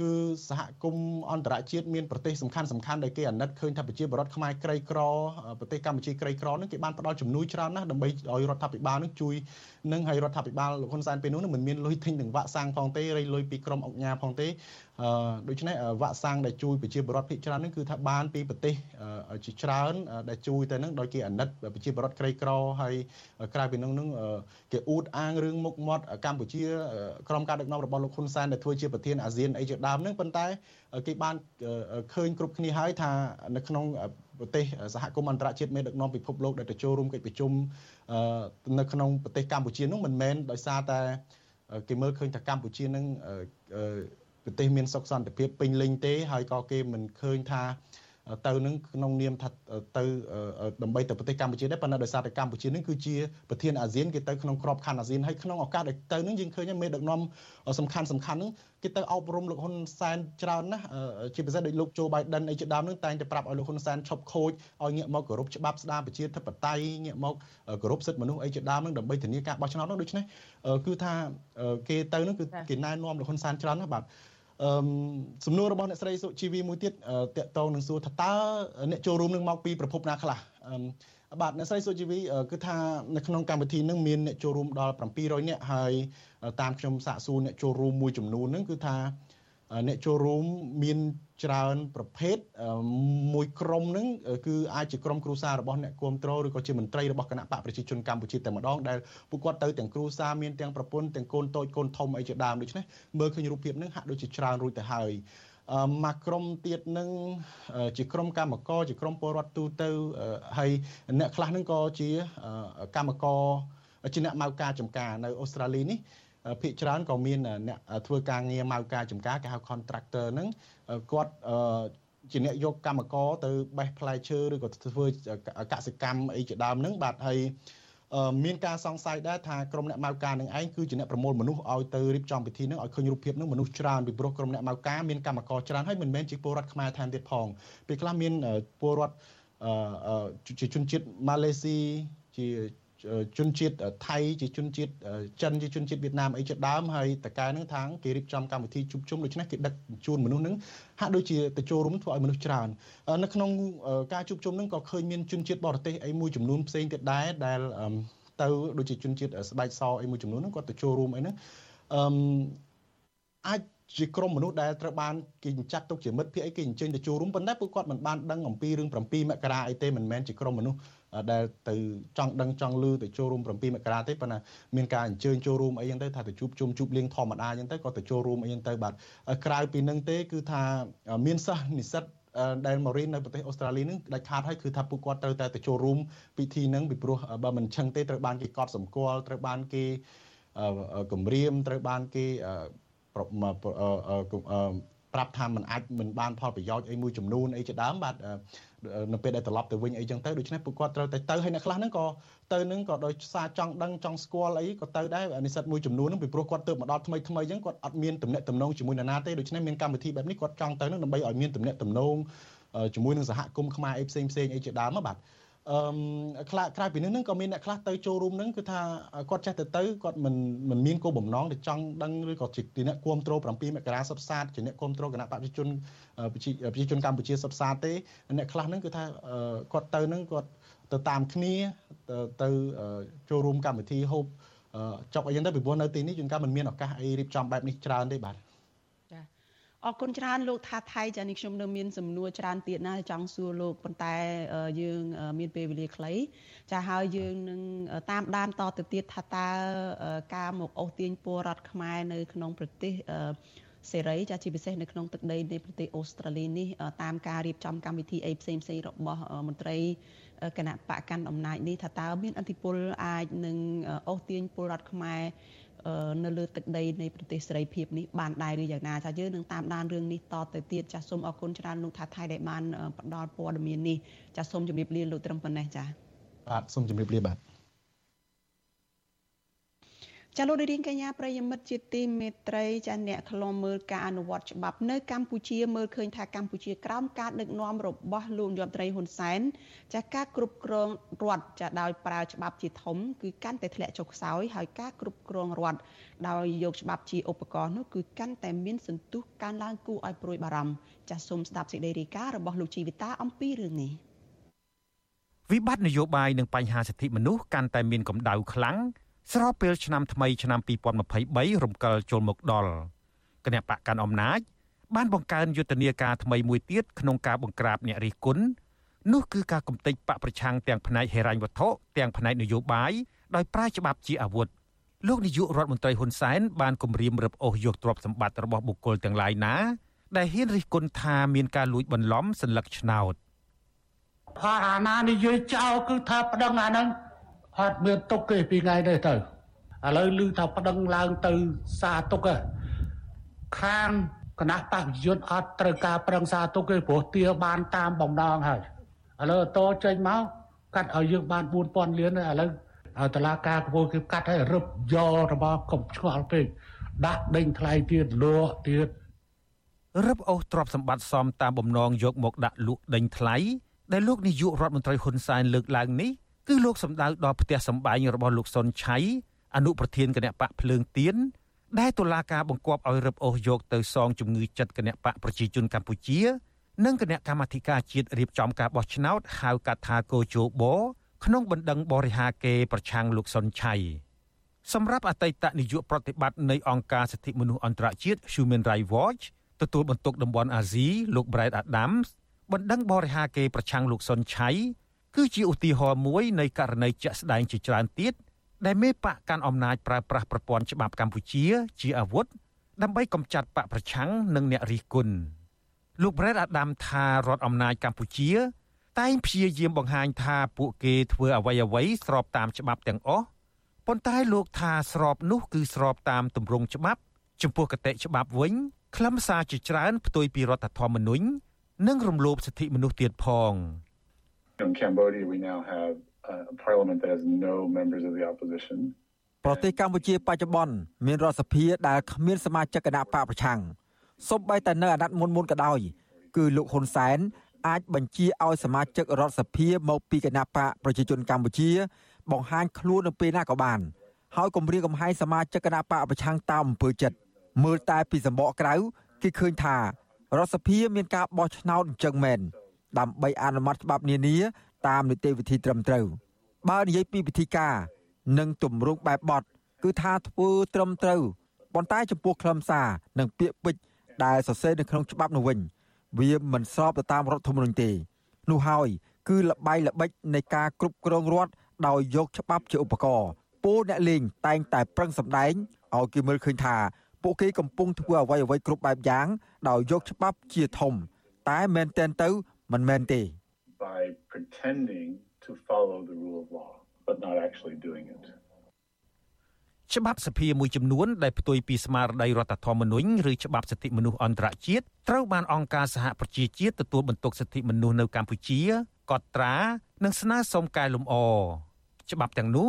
គឺសហគមន៍អន្តរជាតិមានប្រទេសសំខាន់សំខាន់ដែលគេអាណិតឃើញថាប្រជាពលរដ្ឋខ្មែរក្រីក្រប្រទេសកម្ពុជាក្រីក្រនឹងគេបានផ្ដល់ជំនួយច្រើនណាស់ដើម្បីឲ្យរដ្ឋាភិបាលនឹងជួយនឹងឲ្យរដ្ឋាភិបាលលោកហ៊ុនសែនពេលនោះនឹងមិនមានលុយទិញនឹងវ៉ាក់សាំងផងទេរៃលុយពីក្រមអង្គការផងទេអឺ ដូច្នេះវ៉ាក់សាំងដែលជួយប្រជាពលរដ្ឋភាគច្រើននឹងគឺថាបានពីប្រទេសជាច្រើនដែលជួយទៅនឹងដោយគេអាណិតប្រជាពលរដ្ឋក្រីក្រហើយក្រៅពីនោះនឹងគេអួតអាងរឿងមុខមាត់កម្ពុជាក្រមការដឹកនាំរបស់លោកហ៊ុនសែនដែលធ្វើជាប្រធានអាស៊ានអីជាដើមនឹងប៉ុន្តែគេបានឃើញគ្រប់គ្នាហើយថានៅក្នុងប្រទេសសហគមន៍អន្តរជាតិមេដឹកនាំពិភពលោកដែលទៅចូលរួមកិច្ចប្រជុំនៅក្នុងប្រទេសកម្ពុជានោះមិនមែនដោយសារតែគេមើលឃើញថាកម្ពុជានឹង ប្រទេសមានសុខសន្តិភាពពេញលេញទេហើយក៏គេមិនឃើញថាទៅនឹងក្នុងនាមថាទៅដើម្បីទៅប្រទេសកម្ពុជាដែរប៉ុន្តែដោយសារតែកម្ពុជានឹងគឺជាប្រធានអាស៊ានគេទៅក្នុងក្របខ័ណ្ឌអាស៊ានហើយក្នុងឱកាសដែលទៅនឹងយើងឃើញមេដឹកនាំសំខាន់សំខាន់នឹងគេទៅអប់រំលោកហ៊ុនសែនច្រើនណាស់ជាពិសេសដូចលោកโจ Biden អីជាដើមនឹងតែងតែប្រាប់ឲ្យលោកហ៊ុនសែនឈប់ខូចឲ្យងាកមកគោរពច្បាប់ស្ដារប្រជាធិបតេយ្យងាកមកគោរពសិទ្ធិមនុស្សអីជាដើមនឹងដើម្បីធានាការបោះឆ្នោតនោះដូច្នេះគឺថាគេទៅនឹងគឺគេណែនាំលោកហ៊ុនសែនច្រើនណាស់បាទ អឺសំណួររបស់អ្នកស្រីសុជីវីមួយទៀតតកតងនឹងសួរថាតើអ្នកចូលរួមនឹងមកពីប្រភពណាខ្លះអឺបាទអ្នកស្រីសុជីវីគឺថានៅក្នុងកម្មវិធីនឹងមានអ្នកចូលរួមដល់700នាក់ហើយតាមខ្ញុំសាកសួរអ្នកចូលរួមមួយចំនួនហ្នឹងគឺថាអ្នកចូលរួមមាន ច្រើនប្រភេទមួយក្រុមហ្នឹងគឺអាចជាក្រុមគ្រួសាររបស់អ្នកគ្រប់គ្រងឬក៏ជាមន្ត្រីរបស់គណៈបកប្រជាជនកម្ពុជាតែម្ដងដែលពួកគាត់ទៅទាំងគ្រួសារមានទាំងប្រពន្ធទាំងកូនតូចកូនធំអីជាដើមដូច្នេះមើលឃើញរូបភាពហ្នឹងហាក់ដូចជាច្រើនរួចទៅហើយមកក្រុមទៀតនឹងជាក្រុមកម្មករជាក្រុមពលរដ្ឋទូទៅហើយអ្នកខ្លះនឹងក៏ជាកម្មករជាអ្នកម៉ៅការចំការនៅអូស្ត្រាលីនេះ ភាគច្រើនក៏មានអ្នកធ្វើការងារម៉ៅការចំការគេហៅ contractor ហ្នឹងគាត់ជាអ្នកយកកម្មករទៅបេះផ្លែឈើឬក៏ធ្វើកសិកម្មអីជាដើមហ្នឹងបាទហើយមានការសង្ស័យដែរថាក្រុមអ្នកម៉ៅការនឹងឯងគឺជាអ្នកប្រមូលមនុស្សឲ្យទៅរៀបចំពិធីនឹងឲ្យឃើញរូបភាពនឹងមនុស្សច្រើនពីព្រោះក្រុមអ្នកម៉ៅការមានកម្មករច្រើនហើយមិនមែនជាពលរដ្ឋខ្មែរថែមទៀតផងពេលខ្លះមានពលរដ្ឋជាជនជាតិម៉ាឡេស៊ីជា ជនជាតិថៃជាជនជាតិចិនជាជនជាតិវៀតណាមអីជាដើមហើយតកែនឹងថាងគេរៀបចំកម្មវិធីជួបជុំដូច្នេះគេដឹកជញ្ជូនមនុស្សនឹងហាក់ដូចជាទៅចូលរួមធ្វើឲ្យមនុស្សច្រើននៅក្នុងការជួបជុំនឹងក៏ឃើញមានជនជាតិបរទេសអីមួយចំនួនផ្សេងទៀតដែរដែលទៅដូចជាជនជាតិស្បែកសអីមួយចំនួនហ្នឹងគាត់ទៅចូលរួមអីហ្នឹងអឺអាចជាក្រុមមនុស្សដែលត្រូវបានគេចាត់ទុកជាមិត្តភ័ក្តិអីគេអញ្ជើញទៅចូលរួមប៉ុន្តែពួកគាត់មិនបានដឹងអំពីរឿង7មករាអីទេមិនមែនជាក្រុមមនុស្ស ដែលទៅចង់ដឹងចង់លឺទៅចូលរួម7មករាទេប៉ុន្តែមានការអញ្ជើញចូលរួមអីចឹងទៅថាទៅជួបជុំជួបលៀងធម្មតាចឹងទៅក៏ទៅចូលរួមអីចឹងទៅបាទក្រៅពីនឹងទេគឺថាមានសិស្សនិស្សិតដែលមករៀននៅប្រទេសអូស្ត្រាលីនឹងដាច់ខាតហើយគឺថាពួកគាត់ត្រូវតែទៅចូលរួមពិធីហ្នឹងពីព្រោះបើមិនឆឹងទេត្រូវបានគេកត់សម្គាល់ត្រូវបានគេគម្រាមត្រូវបានគេ ប្រាប់ថាมันអាចមិនបានផលប្រយោជន៍អីមួយចំនួនអីជាដើមបាទនៅពេលដែលត្រឡប់ទៅវិញអីចឹងទៅដូច្នេះពួកគាត់ត្រូវតែទៅហើយអ្នកខ្លះហ្នឹងក៏ទៅនឹងក៏ដោយសារចង់ដឹងចង់ស្គាល់អីក៏ទៅដែរនិស្សិតមួយចំនួនហ្នឹងពីព្រោះគាត់ទៅមកដល់ថ្មីថ្មីចឹងគាត់អត់មានទំនាក់ទំនងជាមួយនរណាទេដូច្នេះមានកម្មវិធីបែបនេះគាត់ចង់ទៅនឹងដើម្បីឲ្យមានទំនាក់ទំនងជាមួយនឹងសហគមន៍ខ្មែរអីផ្សេងផ្សេងអីជាដើមបាទ អឺខ្លះក្រៅពីនេះនឹងក៏មានអ្នកខ្លះទៅចូលរួមនឹងគឺថាគាត់ចេះទៅទៅគាត់មិនមិនមានគោលបំណងទៅចង់ដឹងឬក៏ជាអ្នកគ្រប់គ្រង7មករាសុទ្ធសាស្ត្រជាអ្នកគ្រប់គ្រងគណៈបព្វជិជនប្រជាជនកម្ពុជាសុទ្ធសាស្ត្រទេអ្នកខ្លះនឹងគឺថាគាត់ទៅនឹងគាត់ទៅតាមគ្នាទៅចូលរួមកម្មវិធីហូបចុកអីចឹងទៅពីព្រោះនៅទីនេះជួនកាលមិនមានឱកាសអីរៀបចំបែបនេះច្រើនទេបាទ អរគុណច្រើនលោកថាថៃចានេះខ្ញុំនៅមានសំណួរច្រើនទៀតណាចង់សួរលោកប៉ុន្តែយើងមានពេលវេលាខ្លីចាហើយយើងនឹងតាមដានតទៅទៀតថាតើការមកអូសទាញពលរដ្ឋខ្មែរនៅក្នុងប្រទេសសេរីចាជាពិសេសនៅក្នុងទឹកដីនៃប្រទេសអូស្ត្រាលីនេះតាមការរៀបចំកម្មវិធីអីផ្សេងផ្សេងរបស់មន្ត្រីគណៈបកកាន់អំណាចនេះថាតើមានអធិបុលអាចនឹងអូសទាញពលរដ្ឋខ្មែរ នៅលើទឹកដីនៃប្រទេសសេរីភាពនេះបានដែរឬយ៉ាងណាចាយើងនឹងតាមដានរឿងនេះតទៅទៀតចាសូមអរគុណច្រើនលោកថាថៃដែលបានផ្ដល់ព័ត៌មាននេះចាសូមជម្រាបលាលោកត្រឹមប៉ុណ្ណេះចាបាទសូមជម្រាបលាបាទ ចាលោកនាងកញ្ញាប្រិយមិត្តជាទីមេត្រីចាអ្នកខ្លំមើលការអនុវត្តច្បាប់នៅកម្ពុជាមើលឃើញថាកម្ពុជាក្រោមការដឹកនាំរបស់លោកយមត្រីហ៊ុនសែនចាការគ្រប់គ្រងរដ្ឋចាដោយប្រើច្បាប់ជាធំគឺកាន់តែធ្លាក់ចុះខ្សោយហើយការគ្រប់គ្រងរដ្ឋដោយយកច្បាប់ជាឧបករណ៍នោះគឺកាន់តែមានសន្ទុះកើនឡើងគួរឲ្យព្រួយបារម្ភចាសូមស្ដាប់សេចក្តីរាយការណ៍របស់លោកជីវិតាអំពីរឿងនេះវិបត្តិនយោបាយនិងបញ្ហាសិទ្ធិមនុស្សកាន់តែមានកម្ដៅខ្លាំង ស្របពេលឆ្នាំថ្មីឆ្នាំ2023រំកិលចូលមកដល់គណៈបកកាន់អំណាចបានបង្កើនយុទ្ធនាការថ្មីមួយទៀតក្នុងការបង្ក្រាបអ្នករិះគន់នោះគឺការកំទេចបកប្រឆាំងទាំងផ្នែកហិរញ្ញវត្ថុទាំងផ្នែកនយោបាយដោយប្រើច្បាប់ជាអាវុធលោកនាយករដ្ឋមន្ត្រីហ៊ុនសែនបានគម្រាមរឹបអូសយកទ្រព្យសម្បត្តិរបស់បុគ្គលទាំងឡាយណាដែលហ៊ានរិះគន់ថាមានការលួចបន្លំសัญลักษณ์ឆ្នោតហើយអាណានិយាយចោលគឺថាប្តឹងអាហ្នឹង អត់មានទុកទេពីថ្ងៃនេះទៅឥឡូវឮថាប្តឹងឡើងទៅសារទុកខាងគណៈបព្វយុទ្ធអត់ត្រូវការប្រឹងសារទុកទេព្រោះទាបានតាមបំណងហើយឥឡូវតចេញមកកាត់ឲ្យយើងបាន4000លានឥឡូវឲ្យតឡាការកពូគេកាត់ឲ្យរឹបយករបស់កុំឆ្ងល់ពេកដាក់ដេញថ្លៃទៀតលក់ទៀតរឹបអូសទ្រព្យសម្បត្តិសមតាមបំណងយកមកដាក់លក់ដេញថ្លៃដែលលោកនាយករដ្ឋមន្ត្រីហ៊ុនសែនលើកឡើងនេះ គឺលោកសម្ដៅដល់ផ្ទះសម្បែងរបស់លោកសុនឆៃអនុប្រធានគណៈបកភ្លើងទៀនដែលតុលាការបង្គាប់ឲ្យរឹបអូសយកទៅសងជំងឺចិត្តគណៈបកប្រជាជនកម្ពុជា និងគណៈកម្មាធិការជាតិរៀបចំការបោះឆ្នោតហៅកាត់ថាកោជោបក្នុងបណ្ដឹងបរិហាគេប្រឆាំងលោកសុនឆៃសម្រាប់អតីតនាយកប្រតិបត្តិនៃអង្គការសិទ្ធិមនុស្សអន្តរជាតិ Human Rights Watch ទទួលបន្ទុកតំបន់អាស៊ីលោក Brad Adams បណ្ដឹងបរិហាគេប្រឆាំងលោកសុនឆៃ គឺជាឧទាហរណ៍មួយនៃករណីជាក់ស្ដែងជាច្រើនទៀតដែលមេបកកាន់អំណាចប្រើប្រាស់ប្រព័ន្ធច្បាប់កម្ពុជា ជាអាវុធដើម្បីកម្ចាត់បកប្រឆាំងនិងអ្នករិះគន់លោក Brad Adam ថារដ្ឋអំណាចកម្ពុជា តែងព្យាយាមបង្ហាញថាពួកគេធ្វើអ្វីអ្វីស្របតាមច្បាប់ទាំងអស់ប៉ុន្តែលោកថាស្របនោះគឺស្របតាមទម្រង់ច្បាប់ ចំពោះកតិច្បាប់វិញខ្លឹមសារជាច្រើនផ្ទុយពីរដ្ឋធម្មនុញ្ញនិងរំលោភសិទ្ធិមនុស្សទៀតផង In Cambodia we now have a parliament that has no members of the opposition ប្រទេសកម្ពុជាបច្ចុប្បន្នមានរដ្ឋសភាដែលគ្មានសមាជិកគណៈបកប្រឆាំងសូម្បីតែនៅអាណត្តិមុនមុនក៏ដោយគឺលោកហ៊ុនសែនអាចបញ្ជាឲ្យសមាជិករដ្ឋសភាមកពីគណៈបកប្រជាជនកម្ពុជា បង្ហាញខ្លួននៅពេលណាក៏បាន ហើយគម្រាមកំហែងសមាជិកគណៈបកប្រឆាំងតាមអំពើចិត្តមើលតែពីសម្បកក្រៅគេឃើញថារដ្ឋសភាមានការបោះឆ្នោតអញ្ចឹងមែន ដើម្បីអនុម័តច្បាប់នានាតាមនីតិវិធីត្រឹមត្រូវបើនិយាយពីវិធីការនិងទម្រង់បែបបទគឺថាធ្វើត្រឹមត្រូវប៉ុន្តែចំពោះខ្លឹមសារនិងពាក្យពេចន៍ដែលសរសេរនៅក្នុងច្បាប់នោះវិញវាមិនស្របទៅតាមរដ្ឋធម្មនុញ្ញទេនោះហើយគឺលបៃល្បិចនៃការគ្រប់គ្រងរដ្ឋដោយយកច្បាប់ជាឧបករណ៍ពលអ្នកលេងតែងតែប្រឹងសម្ដែងឲ្យគេមើលឃើញថាពួកគេកំពុងធ្វើអ្វីអ្វីគ្រប់បែបយ៉ាងដោយយកច្បាប់ជាធំតែមែនទែនទៅ មិនមែនទេ by pretending to follow the rule of law but not actually doing it ច្បាប់សភាមួយចំនួនដែលផ្ទុយពីស្មារតីរដ្ឋធម្មនុញ្ញឬច្បាប់សិទ្ធិមនុស្សអន្តរជាតិត្រូវបានអង្គការសហប្រជាជាតិទទួលបន្ទុកសិទ្ធិមនុស្សនៅកម្ពុជាកត់ត្រានិងស្នើសុំកែលម្អច្បាប់ទាំងនោះ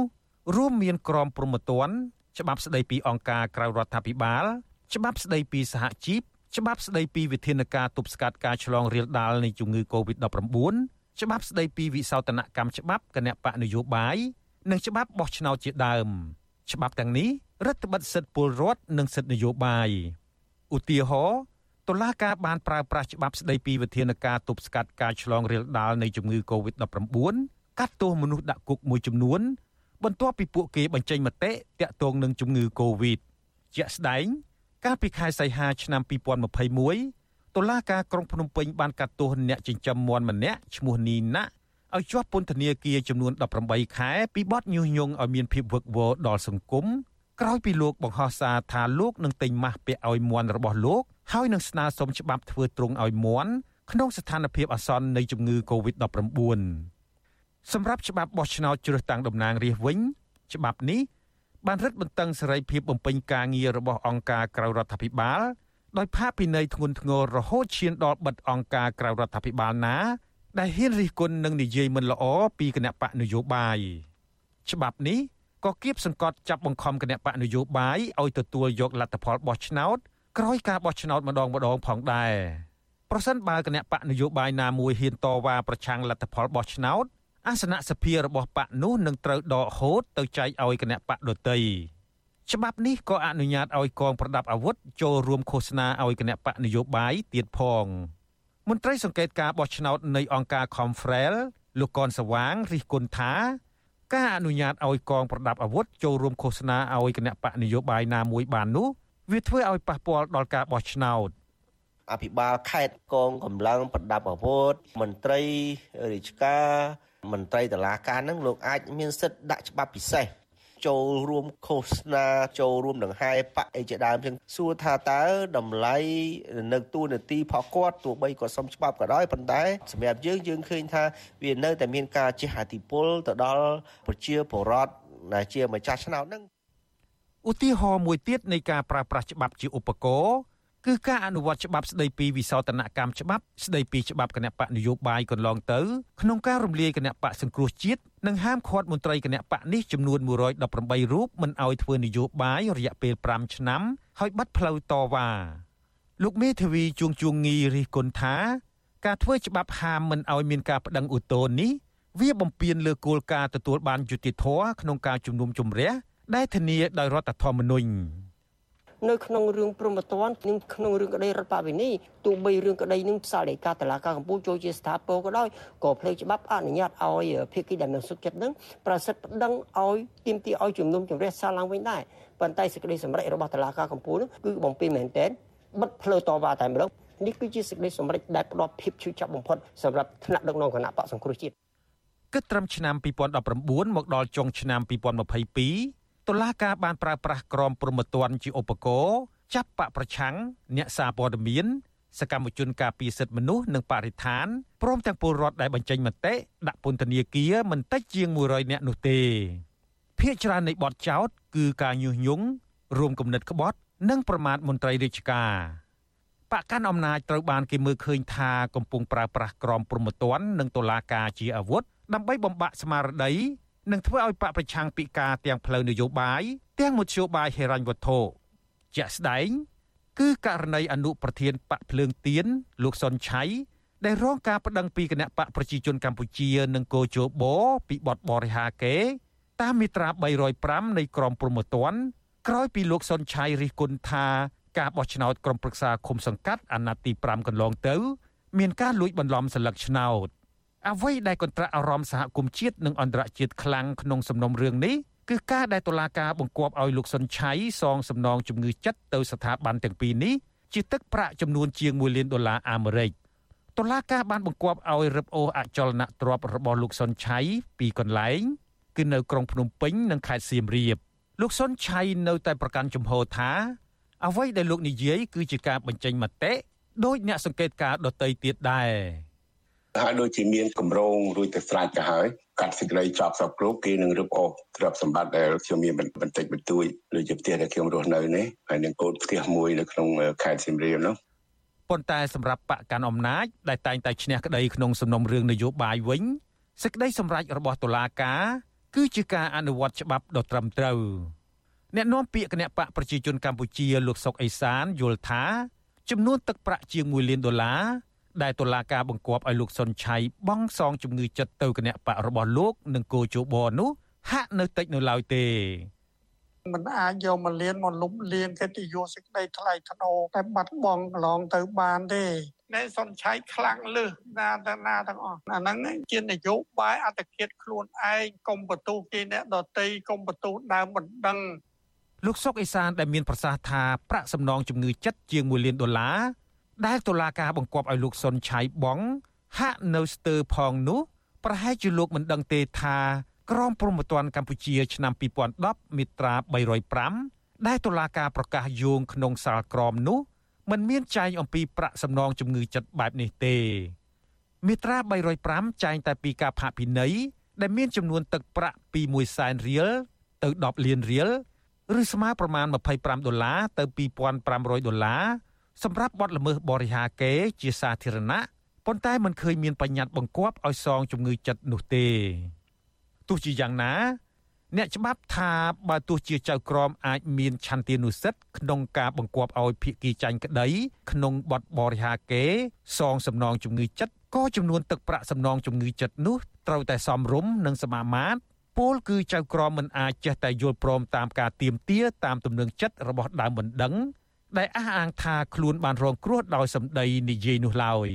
រួមមានក្រមព្រហ្មទណ្ឌច្បាប់ស្តីពីអង្គការក្រៅរដ្ឋាភិបាល ច្បាប់ស្តីពីសហជីព ច្បាប់ស្តីពីវិធានការទប់ស្កាត់ការឆ្លងរាលដាលនៃជំងឺ Covid-19 ច្បាប់ស្តីពីវិសោធនកម្មច្បាប់គណៈបកនយោបាយនិងច្បាប់បោះឆ្នោតជាដើម ច្បាប់ទាំងនេះរដ្ឋបិទសិទ្ធិពលរដ្ឋនិងសិទ្ធិនយោបាយឧទាហរណ៍តុលាការបានប្រើប្រាស់ច្បាប់ស្តីពីវិធានការទប់ស្កាត់ការឆ្លងរាលដាលនៃជំងឺ Covid-19 កាត់ទោសមនុស្សដាក់គុកមួយចំនួន បន្ទាប់ពីពួកគេបញ្ចេញមតិតាក់ទងនឹងជំងឺ Covid ជាក់ស្ដែង កាលពីខែសីហាឆ្នាំ2021តុលាការក្រុងភ្នំពេញបានកាត់ទោសអ្នកចិញ្ចឹមមាន់ម្នាក់ឈ្មោះនីណាឲ្យជាប់ពន្ធនាគារចំនួន18ខែពីបទញុះញង់ឲ្យមានភាពវឹកវរដល់សង្គមក្រោយពីលោកបង្ហោះសារថាលោកនឹងទិញម៉ាស់ពាក់ឲ្យមាន់របស់លោកហើយនឹងស្នើសុំច្បាប់ធ្វើទ្រង់ឲ្យមាន់ក្នុងស្ថានភាពអាសន្ននៃជំងឺ Covid-19 សម្រាប់ច្បាប់បោះឆ្នោតជ្រើសតាំងតំណាងរាស្ត្រវិញ ច្បាប់នេះ បានរឹតបន្តឹងសេរីភាពបំពេញការងាររបស់អង្គការក្រៅរដ្ឋាភិបាលដោយផាកពិន័យធ្ងន់ធ្ងររហូតឈានដល់បិទអង្គការក្រៅរដ្ឋាភិបាលណាដែលហ៊ានរិះគន់និងនិយាយមិនល្អពីគណៈបកនយោបាយច្បាប់នេះក៏គៀបសង្កត់ចាប់បង្ខំគណៈបកនយោបាយឲ្យទទួលយកលទ្ធផលបោះឆ្នោតក្រោយការបោះឆ្នោតម្ដងម្ដងផងដែរប្រសិនបើគណៈបកនយោបាយណាមួយហ៊ានតវ៉ាប្រឆាំងលទ្ធផលបោះឆ្នោត អាសនៈសភារបស់បកនោះនឹងត្រូវដកហូតទៅចែកឲ្យគណៈបកដទៃច្បាប់នេះក៏អនុញ្ញាតឲ្យកងប្រដាប់អាវុធចូលរួមឃោសនាឲ្យគណៈបកនយោបាយទៀតផងមន្ត្រីសង្កេតការបោះឆ្នោតនៃអង្គការ Confrel លោកកនសវាងរិះគន់ថាការអនុញ្ញាតឲ្យកងប្រដាប់អាវុធចូលរួមឃោសនាឲ្យគណៈបកនយោបាយណាមួយបាននោះវាធ្វើឲ្យប៉ះពាល់ដល់ការបោះឆ្នោតអភិបាលខេត្តកងកម្លាំងប្រដាប់អាវុធមន្ត្រីរាជការ មន្ត្រីតឡាការនឹងលោកអាចមានសិទ្ធិដាក់ច្បាប់ពិសេសចូលរួមឃោសនាចូលរួមដង្ហែបកអីជាដើមចឹងសួរថាតើតម្លៃនៅទូនាទីផគាត់ទោះបីគាត់សុំច្បាប់ក៏ដោយប៉ុន្តែសម្រាប់យើងយើងឃើញថាវានៅតែមានការជះឥទ្ធិពលទៅដល់ប្រជាពលរដ្ឋដែលជាម្ចាស់ឆ្នោតហ្នឹងឧទាហរណ៍មួយទៀតនៃការប្រើប្រាស់ច្បាប់ជាឧបករណ៍ គឺការអនុវត្តច្បាប់ស្តីពីវិសោធនកម្មច្បាប់ស្តីពីច្បាប់គណៈបកនយោបាយកន្លងទៅក្នុងការរំលាយគណៈបកសង្គ្រោះជាតិនិងហាមឃាត់មន្ត្រីគណៈបកនេះចំនួន118រូបមិនឲ្យធ្វើនយោបាយរយៈពេល5ឆ្នាំហើយបាត់ផ្លូវតវ៉ាលោកមេធាវីជួងជួងងីរិះគន់ថាការធ្វើច្បាប់ហាមមិនឲ្យមានការប្តឹងឧទ្ធរណ៍នេះវាបំពានលើគោលការណ៍ទទួលបានយុត្តិធម៌ក្នុងការជំនុំជម្រះដែលធានាដោយរដ្ឋធម្មនុញ្ញ នៅក្នុងរឿងព្រមត្តននិងក្នុងរឿងក្តីរដ្ឋបវេនីទោះបីរឿងក្តីនឹងផ្សាយដីកាតឡាការកម្ពុជាចូលជាស្ថាពរក៏ដោយក៏ផ្លេចច្បាប់អនុញ្ញាតឲ្យភាគីដែលមានសុខចិត្តនឹងប្រសិទ្ធប្តឹងឲ្យទាមទារឲ្យជំនុំជម្រះសារឡើងវិញដែរប៉ុន្តែសេចក្តីសម្រេចរបស់តឡាការកម្ពុជាគឺបំពេញមែនទែនបិទផ្លូវតវ៉ាតែម្ដងនេះគឺជាសេចក្តីសម្រេចដែលផ្ដល់ភាពឈឺចាប់បំផុតសម្រាប់ថ្នាក់ដឹកនាំគណៈបកសង្គ្រោះជាតិគិតត្រឹមឆ្នាំ2019មកដល់ចុងឆ្នាំ2022 តុលាការបានប្រើប្រាស់ក្រមព្រហ្មទណ្ឌជាឧបករណ៍ចាប់បកប្រឆាំងអ្នកសារព័ត៌មានសកម្មជនការពារសិទ្ធិមនុស្សនិងបរិស្ថានព្រមទាំងពលរដ្ឋដែលបញ្ចេញមតិដាក់ពន្ធនាគារមិនតិចជាង100នាក់នោះទេភាគច្រើននៃបទចោទគឺការញុះញង់រួមគំនិតក្បត់ និងប្រមាថមន្ត្រីរាជការបកកាន់អំណាចត្រូវបានគេមើលឃើញថាកំពុងប្រើប្រាស់ក្រមព្រហ្មទណ្ឌនិងតុលាការជាអាវុធដើម្បីបំបាក់ស្មារតី នឹងធ្វើឲ្យបកប្រឆាំងពីការទាំងផ្លូវនយោបាយទាំងមធ្យោបាយហិរញ្ញវត្ថុជាក់ស្ដែង គឺករណីអនុប្រធានបកភ្លើងទៀនលោកសុនឆៃដែលរងការប្តឹងពីគណៈបកប្រជាជនកម្ពុជានិងកោជបពីបទបរិហាកេ តាមមាត្រា305នៃក្រមព្រហ្មទណ្ឌក្រោយពីលោកសុនឆៃរិះគន់ថាការបោះឆ្នោតក្រុមប្រឹក្សាឃុំសង្កាត់អាណត្តិទី5កន្លងទៅ មានការលួចបន្លំសិលឹកឆ្នោត អ្វីដែលកន្ត្រាក់អារម្មណ៍សហគមន៍ជាតិនិងអន្តរជាតិខ្លាំងក្នុងសំណុំរឿងនេះគឺការដែលតុលាការបង្គាប់ឲ្យលោកសុនឆៃសងសំណងជំងឺចិត្តទៅស្ថាប័នទាំងពីរនេះជាទឹកប្រាក់ចំនួនជាង1លានដុល្លារអាមេរិកតុលាការបានបង្គាប់ឲ្យរឹបអូសអចលនទ្រព្យរបស់លោកសុនឆៃពីកន្លែងគឺនៅក្រុងភ្នំពេញនិងខេត្តសៀមរាបលោកសុនឆៃនៅតែប្រកាន់ជំហរថា អ្វីដែលលោកនិយាយគឺជាការបញ្ចេញមតិដោយអ្នកសង្កេតការដតីទៀតដែរ ហើយដូចជាមានកម្រងរួចទៅស្រេចទៅហើយកាត់សេចក្តីចប់សពគ្រប់គេនឹងរឹបអូសទ្រព្យសម្បត្តិដែលខ្ញុំមានបន្តិចបន្តួចដូចជាផ្ទះដែលខ្ញុំរស់នៅនេះហើយនឹងកូនផ្ទះមួយនៅក្នុងខេត្តសៀមរាបនោះប៉ុន្តែសម្រាប់បកកាន់អំណាចដែលតែងតែឈ្នះក្តីក្នុងសំណុំរឿងនយោបាយវិញសេចក្តីសម្រេចរបស់តុលាការគឺជាការអនុវត្តច្បាប់ដ៏ត្រឹមត្រូវអ្នកនាំពាក្យគណៈបកប្រជាជនកម្ពុជាលោកសុកអេសានយល់ថាចំនួនទឹកប្រាក់ជាង1លានដុល្លារ ដែលតុលាការបង្គាប់ឲ្យលោកសុនឆៃបង់សងជំងឺចិត្តទៅគណៈបករបស់លោកនិងគោជបនោះហាក់នៅតិចនៅឡើយទេមិនអាចយកមកលៀនមកលុបលៀនកិត្តិយសសេចក្តីថ្លៃថ្នូរតែបាត់បង់កន្លងទៅបានទេអ្នកសុនឆៃខ្លាំងលឹះណាទៅណាទាំងអស់អាហ្នឹងជានយោបាយអត្តឃាតខ្លួនឯងកុំបន្ទោសគេអ្នកដតីកុំបន្ទោសដើមបណ្ដឹងលោកសុកអេសានដែលមានប្រសាសន៍ថាប្រាក់សំណងជំងឺចិត្តជាង1លានដុល្លារ ដែលតុលាការបង្គាប់ឲ្យលោកសុនឆៃបង ហាក់នៅស្ទើរផងនោះប្រហែលជាលោកមិនដឹងទេថាក្រមព្រហ្មទណ្ឌកម្ពុជាឆ្នាំ2010មាត្រា305ដែលតុលាការប្រកាសយោងក្នុងសាលក្រមនោះមិនមានចែងអំពីប្រាក់សំណងជំងឺចិត្តបែបនេះទេមាត្រា305ចែងតែពីការផាកពិន័យដែលមានចំនួនទឹកប្រាក់ពី1សែនរៀលទៅ10លានរៀលឬស្មើប្រមាណ25ដុល្លារទៅ2500ដុល្លារ សម្រាប់បទល្មើសបរិហាកេជាសាធារណៈប៉ុន្តែមិនឃើញមានបញ្ញត្តិបង្គាប់ឲ្យសងជំងឺចិត្តនោះទេទោះជាយ៉ាងណា អ្នកច្បាប់ថាបើទោះជាចៅក្រមអាចមានឆន្ទានុសិទ្ធិក្នុងការបង្គាប់ឲ្យភាគីចាញ់ក្តី ក្នុងបទបរិហាកេសងសំណងជំងឺចិត្តក៏ចំនួនទឹកប្រាក់សំណងជំងឺចិត្តនោះត្រូវតែសមរម្យនិងសមាមាត្រពលគឺចៅក្រមមិនអាចចេះតែយល់ព្រមតាមការទៀមទាតាមទំនឹងចិត្តរបស់ដើមបណ្ដឹង ដែលអះអាងថាខ្លួនបានរងគ្រោះដោយសម្ដីនិយាយនោះឡើយ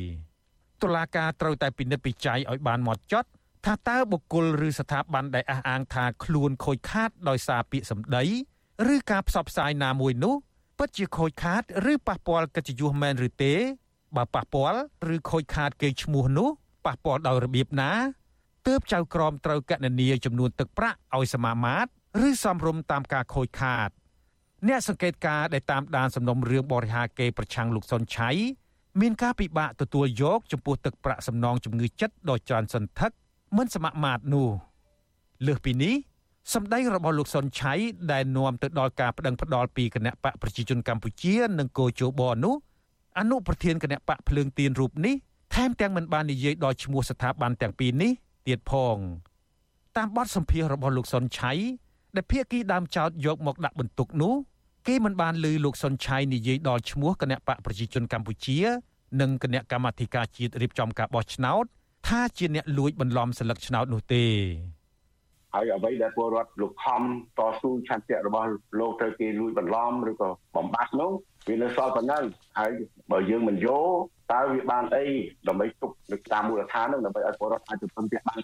តុលាការត្រូវតែពិនិត្យពិច័យឲ្យបានហ្មត់ចត់ថាតើបុគ្គលឬស្ថាប័នដែលអះអាងថាខ្លួនខូចខាតដោយសារពាក្យសម្ដីឬការផ្សព្វផ្សាយណាមួយនោះពិតជាខូចខាត ឬប៉ះពាល់កិត្តិយសមែនឬទេ បើប៉ះពាល់ឬខូចខាតកេរ្តិ៍ឈ្មោះនោះប៉ះពាល់ដោយរបៀបណាទើបចៅក្រមត្រូវកណនាចំនួនទឹកប្រាក់ឲ្យសមាមាត្រឬសំរុំតាមការខូចខាត អ្នកសង្កេតការដែលតាមដានសំណុំរឿងបរិហាកេប្រឆាំងលោកសុនឆៃមានការពិបាកទទួលយកចំពោះទឹកប្រាក់សំណងជំងឺចិត្តដ៏ច្រើនសន្ធឹកមិនសមមាត្រនោះលើសពីនេះសម្ដីរបស់លោកសុនឆៃដែលនាំទៅដល់ការប្តឹងផ្តល់ពីគណៈបកប្រជាជនកម្ពុជានិងគោជបនោះអនុប្រធានគណៈបកភ្លើងទៀនរូបនេះថែមទាំងមិនបាននិយាយដល់ឈ្មោះស្ថាប័នទាំងពីរនេះទៀតផងតាមបទសម្ភាសរបស់លោកសុនឆៃ ដែលភាគីដើមចោតយកមកដាក់បន្ទុកនោះគេមិនបានលើលោកសុនឆៃនិយាយដល់ឈ្មោះគណៈបកប្រជាជនកម្ពុជានិងគណៈកម្មាធិការជាតិរៀបចំការបោះឆ្នោតថាជាអ្នកលួចបន្លំសិលឹកឆ្នោតនោះទេហើយអ្វីដែលពលរដ្ឋលោកខំតស៊ូឆន្ទៈរបស់លោកទៅគេលួចបន្លំឬក៏បំបត្តិនោះវានៅសល់ប៉ុណ្ណឹងហើយបើយើងមិនយកតើវាបានអីដើម្បីទប់នៅតាមមូលដ្ឋាននោះដើម្បីឲ្យពលរដ្ឋអាចទៅពឹងពាក់បាន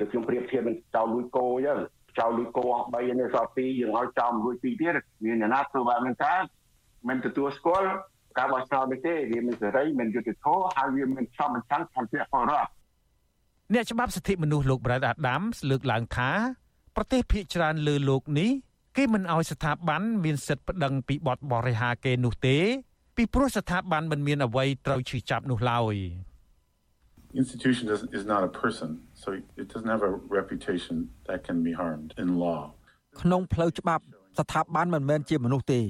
ដូចខ្ញុំប្រៀបធៀបនឹងចោលលួចគោអញ្ចឹង ចោលលួចគោអស់3នេះសល់2យើងឲ្យចោលលួច2ទៀតមានអ្នកណាធ្វើបែបហ្នឹងតើមិនទទួលស្គាល់ការបោះឆ្នោតនេះទេវាមិនសេរីមិនយុត្តិធម៌ហើយវាមិនសមបញ្ចាំងឆន្ទៈពលរដ្ឋអ្នកច្បាប់សិទ្ធិមនុស្សលោក Brad Adams លើកឡើងថាប្រទេសភាគច្រើនលើលោកនេះគេមិនអោយស្ថាប័នមានសិទ្ធិប្តឹងពីបទបរិហាគេនោះទេ ពីព្រោះស្ថាប័នមិនមានអ្វីត្រូវឈឺចាប់នោះឡើយ institution is, is not a person so it doesn't have a reputation that can be harmed in law ក្នុងផ្លូវច្បាប់ស្ថាប័នមិនមែនជាមនុស្សទេ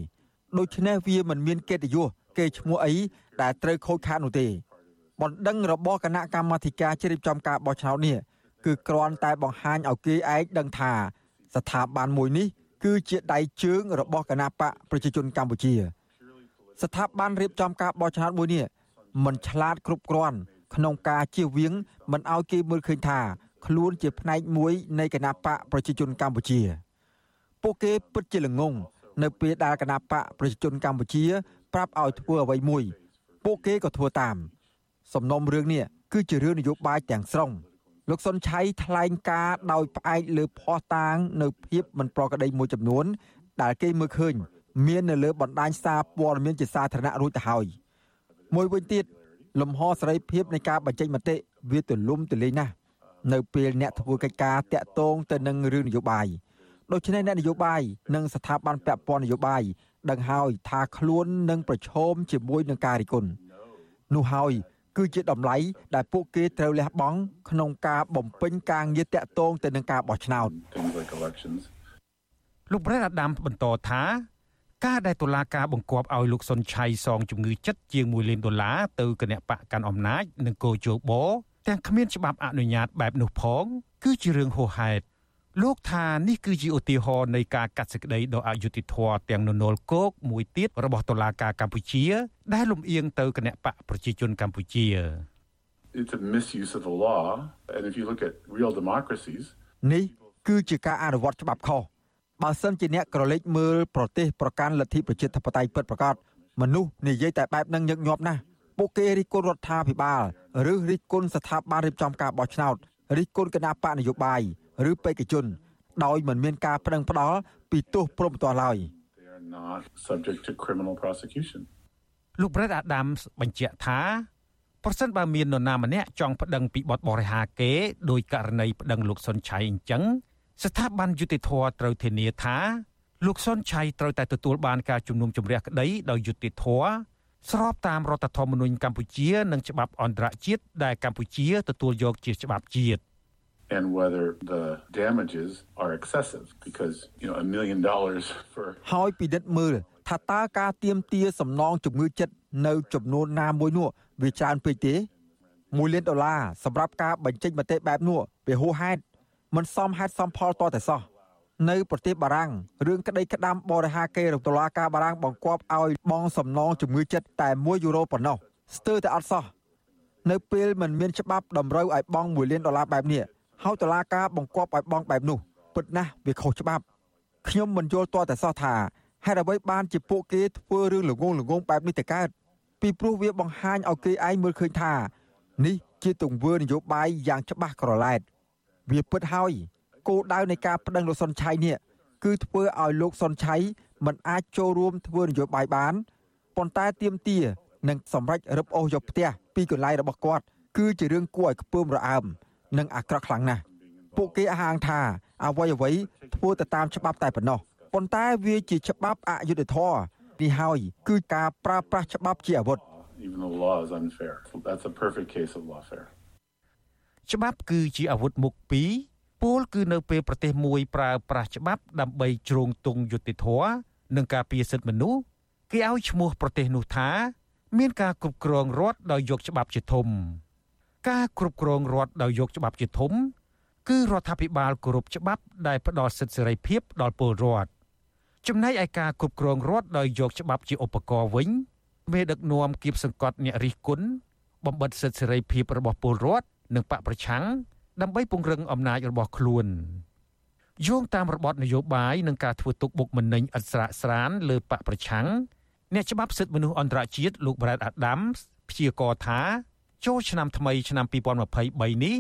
ដូច្នេះវាមិនមានកិត្តិយសគេឈ្មោះអីដែលត្រូវខូចខាតនោះទេបណ្ដឹងរបស់គណៈកម្មាធិការជ្រៀបចំការបោះឆ្នោតនេះគឺគ្រាន់តែបង្ហាញឲ្យគេឯងដឹងថាស្ថាប័នមួយនេះគឺជាដៃជើងរបស់គណៈបកប្រជាជនកម្ពុជា ស្ថាប័នរៀបចំការបោះឆ្នោតមួយនេះមិនឆ្លាតគ្រប់គ្រាន់ ក្នុងការជៀសវាងមិនឲ្យគេមើលឃើញថា ខ្លួនជាផ្នែកមួយនៃគណបកប្រជាជនកម្ពុជា ពួកគេពិតជាល្ងងនៅពេលដែលគណបកប្រជាជនកម្ពុជា ប្រាប់ឲ្យធ្វើអ្វីមួយ ពួកគេក៏ធ្វើតាម សំណុំរឿងនេះគឺជារឿងនយោបាយទាំងស្រុងលោកសុនឆៃថ្លែងការដោយផ្អែកលើភ័ស្តុតាង នៅភាពមិនប្រក្រតីមួយចំនួន ដែលគេមើលឃើញ មាននៅលើបណ្ដាញសារព័ត៌មានជាសាធារណៈរួចទៅហើយមួយវិញទៀត លំហសេរីភាពនៃការបញ្ចេញមតិវាទលំទលាយណាស់នៅពេលអ្នកធ្វើកិច្ចការតាក់ទងទៅនឹងរឿងនយោបាយដូច្នេះអ្នកនយោបាយនិងស្ថាប័នពាក់ព័ន្ធនយោបាយដឹងហើយថាខ្លួននឹងប្រឈមជាមួយនឹងការរិះគន់នោះហើយគឺជាតម្លៃដែលពួកគេត្រូវលះបង់ក្នុងការបំពេញការងារតាក់ទងទៅនឹងការបោះឆ្នោតលោកប្រេតអាដាមបន្តថា ការដែលតុលាការបង្គាប់ឲ្យលោកសុនឆៃសងជំងឺចិត្តជាង1លានដុល្លារទៅគណៈបកកាន់អំណាចនិងកោជបទាំងគ្មានច្បាប់អនុញ្ញាតបែបនោះផង គឺជារឿងហួសហេតុលោកថានេះគឺជាឧទាហរណ៍នៃការកាត់សេចក្តីដ៏អយុត្តិធម៌ទាំងននលគោកមួយទៀតរបស់តុលាការកម្ពុជា ដែលលំអៀងទៅគណៈបកប្រជាជនកម្ពុជា It's a misuse of the law and if you look at real democracies នេះគឺជាការអនុវត្តច្បាប់ខុស បើសិនជាអ្នកក្រឡេកមើលប្រទេសប្រកាន់លទ្ធិប្រជាធិបតេយ្យពិតប្រាកដមនុស្សនិយាយតែបែបនឹងញឹកញាប់ណាស់ពួកគេរិះគន់រដ្ឋាភិបាលឬរិះគន់ស្ថាប័នរៀបចំការបោះឆ្នោតរិះគន់គណៈបកនយោបាយឬបេក្ខជន ដោយមិនមានការប្តឹងផ្តល់ពីទោសព្រមទាល់ឡើយ subject to criminal prosecution លោក Brett Adams បញ្ជាក់ថាប្រសិនបើមាននរណាម្នាក់ចង់ប្តឹងពីបទបរិហាគេដោយករណីប្តឹងលោកសុនឆៃអញ្ចឹង ស្ថាប័នយុតិធធត្រូវធានាថាលោកសុនឆៃត្រូវតែទទួលបានការជំនុំជម្រះក្តីដោយយុតិធធស្របតាមរដ្ឋធម្មនុញ្ញកម្ពុជា និងច្បាប់អន្តរជាតិដែលកម្ពុជាទទួលយកជាច្បាប់ជាតិ and whether the damages are excessive because you know a million dollars for ហើយពិនិត្យមើលថាតើការទៀមទាសំណងជំងឺចិត្តនៅចំនួនណាមួយនោះវាច្រើនពេកទេ1លានដុល្លារសម្រាប់ការបញ្ចេញមតិបែបនោះវាហួសហេតុ មិនសមហេតុសមផលតតែសោះនៅប្រទេសបារាំងរឿងក្តីក្តាំបរិហាកេរតុលាការបារាំងបង្គាប់ឲ្យបងសំណងជំងឺចិត្តតែ1យូរ៉ូប៉ុណ្ណោះស្ទើរតែអត់សោះនៅពេលមិនមានច្បាប់តម្រូវឲ្យបង់1លានដុល្លារបែបនេះហើយតុលាការបង្គាប់ឲ្យបង់បែបនោះពិតណាស់វាខុសច្បាប់ខ្ញុំមិនយល់ទាល់តែសោះថាហេតុអ្វីបានជាពួកគេធ្វើរឿងល្ងងល្ងងបែបនេះទៅកើតពីព្រោះវាបង្ហាញឲ្យគេឯងមើលឃើញថា នេះជាទង្វើនយោបាយយ៉ាងច្បាស់ក្រឡែត វាពិតហើយគោលដៅនៃការប្តឹងលោកសុនឆៃនេះគឺធ្វើឲ្យលោកសុនឆៃមិនអាចចូលរួមធ្វើនយោបាយបានប៉ុន្តែទៀមទានឹងសម្រេចរឹបអូសយកផ្ទះពីកន្លែងរបស់គាត់គឺជារឿងគួរឲ្យខ្ពើមរអើមនិងអាក្រក់ខ្លាំងណាស់ពួកគេអះអាងថាអ្វីអ្វីធ្វើទៅតាមច្បាប់តែប៉ុណ្ណោះប៉ុន្តែវាជាច្បាប់អយុត្តិធម៌នេះហើយគឺការប្រើប្រាស់ច្បាប់ជាអាវុធ even the law is unfair that's a perfect case of lawfare ច្បាប់គឺជាអាវុធមុខពីរពលគឺនៅពេលប្រទេសមួយប្រើប្រាស់ច្បាប់ដើម្បីជ្រោងទង់យុត្តិធម៌និងការពារសិទ្ធិមនុស្សគេឲ្យឈ្មោះប្រទេសនោះថា មានការគ្រប់គ្រងរដ្ឋដោយយកច្បាប់ជាធំ ការគ្រប់គ្រងរដ្ឋដោយយកច្បាប់ជាធំ គឺរដ្ឋាភិបាលគោរពច្បាប់ដែលផ្ដល់សិទ្ធិសេរីភាពដល់ពលរដ្ឋចំណែកឯការគ្រប់គ្រងរដ្ឋដោយយកច្បាប់ជាឧបករណ៍វិញមេដឹកនាំគៀបសង្កត់អ្នករិះគន់បំបិទសិទ្ធិសេរីភាពរបស់ពលរដ្ឋ និងបកប្រឆាំងដើម្បីពង្រឹងអំណាចរបស់ខ្លួនយោងតាមរបបនយោបាយនិងការធ្វើទុកបុកម្នេញឥតស្រាកស្រានលើបកប្រឆាំងអ្នកច្បាប់សិទ្ធិមនុស្សអន្តរជាតិលោក Brad Adams ព្យាករថាចូលឆ្នាំថ្មីឆ្នាំ2023នេះ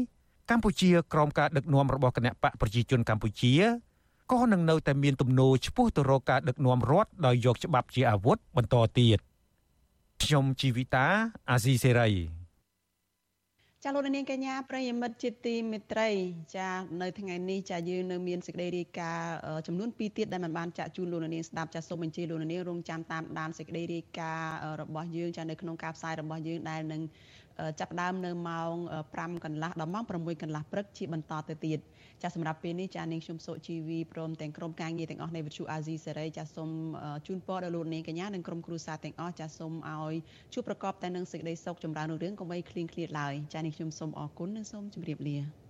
កម្ពុជាក្រោមការដឹកនាំរបស់គណៈបកប្រជាជនកម្ពុជាក៏នឹងនៅតែមានទំនោរឆ្ពោះទៅរកការដឹកនាំរដ្ឋដោយយកច្បាប់ជាអាវុធបន្តទៀតខ្ញុំជីវិតាអាស៊ីសេរី ចាលោកនាងកញ្ញាប្រិយមិត្តជាទីមេត្រី ចានៅថ្ងៃនេះចាយើងនៅមានសេចក្តីរាយការណ៍ចំនួន2ទៀតដែលមិនបានចាក់ជូនលោកនាងស្ដាប់ចាសូមអញ្ជើញលោកនាងរងចាំតាមដានសេចក្តីរាយការណ៍របស់យើងចានៅក្នុងការផ្សាយរបស់យើងដែលនឹងចាប់ផ្ដើមនៅម៉ោង5កន្លះដល់ម៉ោង6កន្លះព្រឹកជាបន្តទៅទៀត ចាសម្រាប់ពេលនេះចានាងខ្ញុំសុជីវីព្រមទាំងក្រុមការងារទាំងអស់នៃវិទ្យុអាស៊ីសេរីចាសូមជូនពរដល់លោកនាងកញ្ញានិងក្រុមគ្រួសារទាំងអស់ចាសូមឲ្យជួបប្រកបតែនឹងសេចក្តីសុខចម្រើនរុងរឿងកុំបីឃ្លៀងឃ្លាតឡើយចានាងខ្ញុំសូមអរគុណនិងសូមជម្រាបលា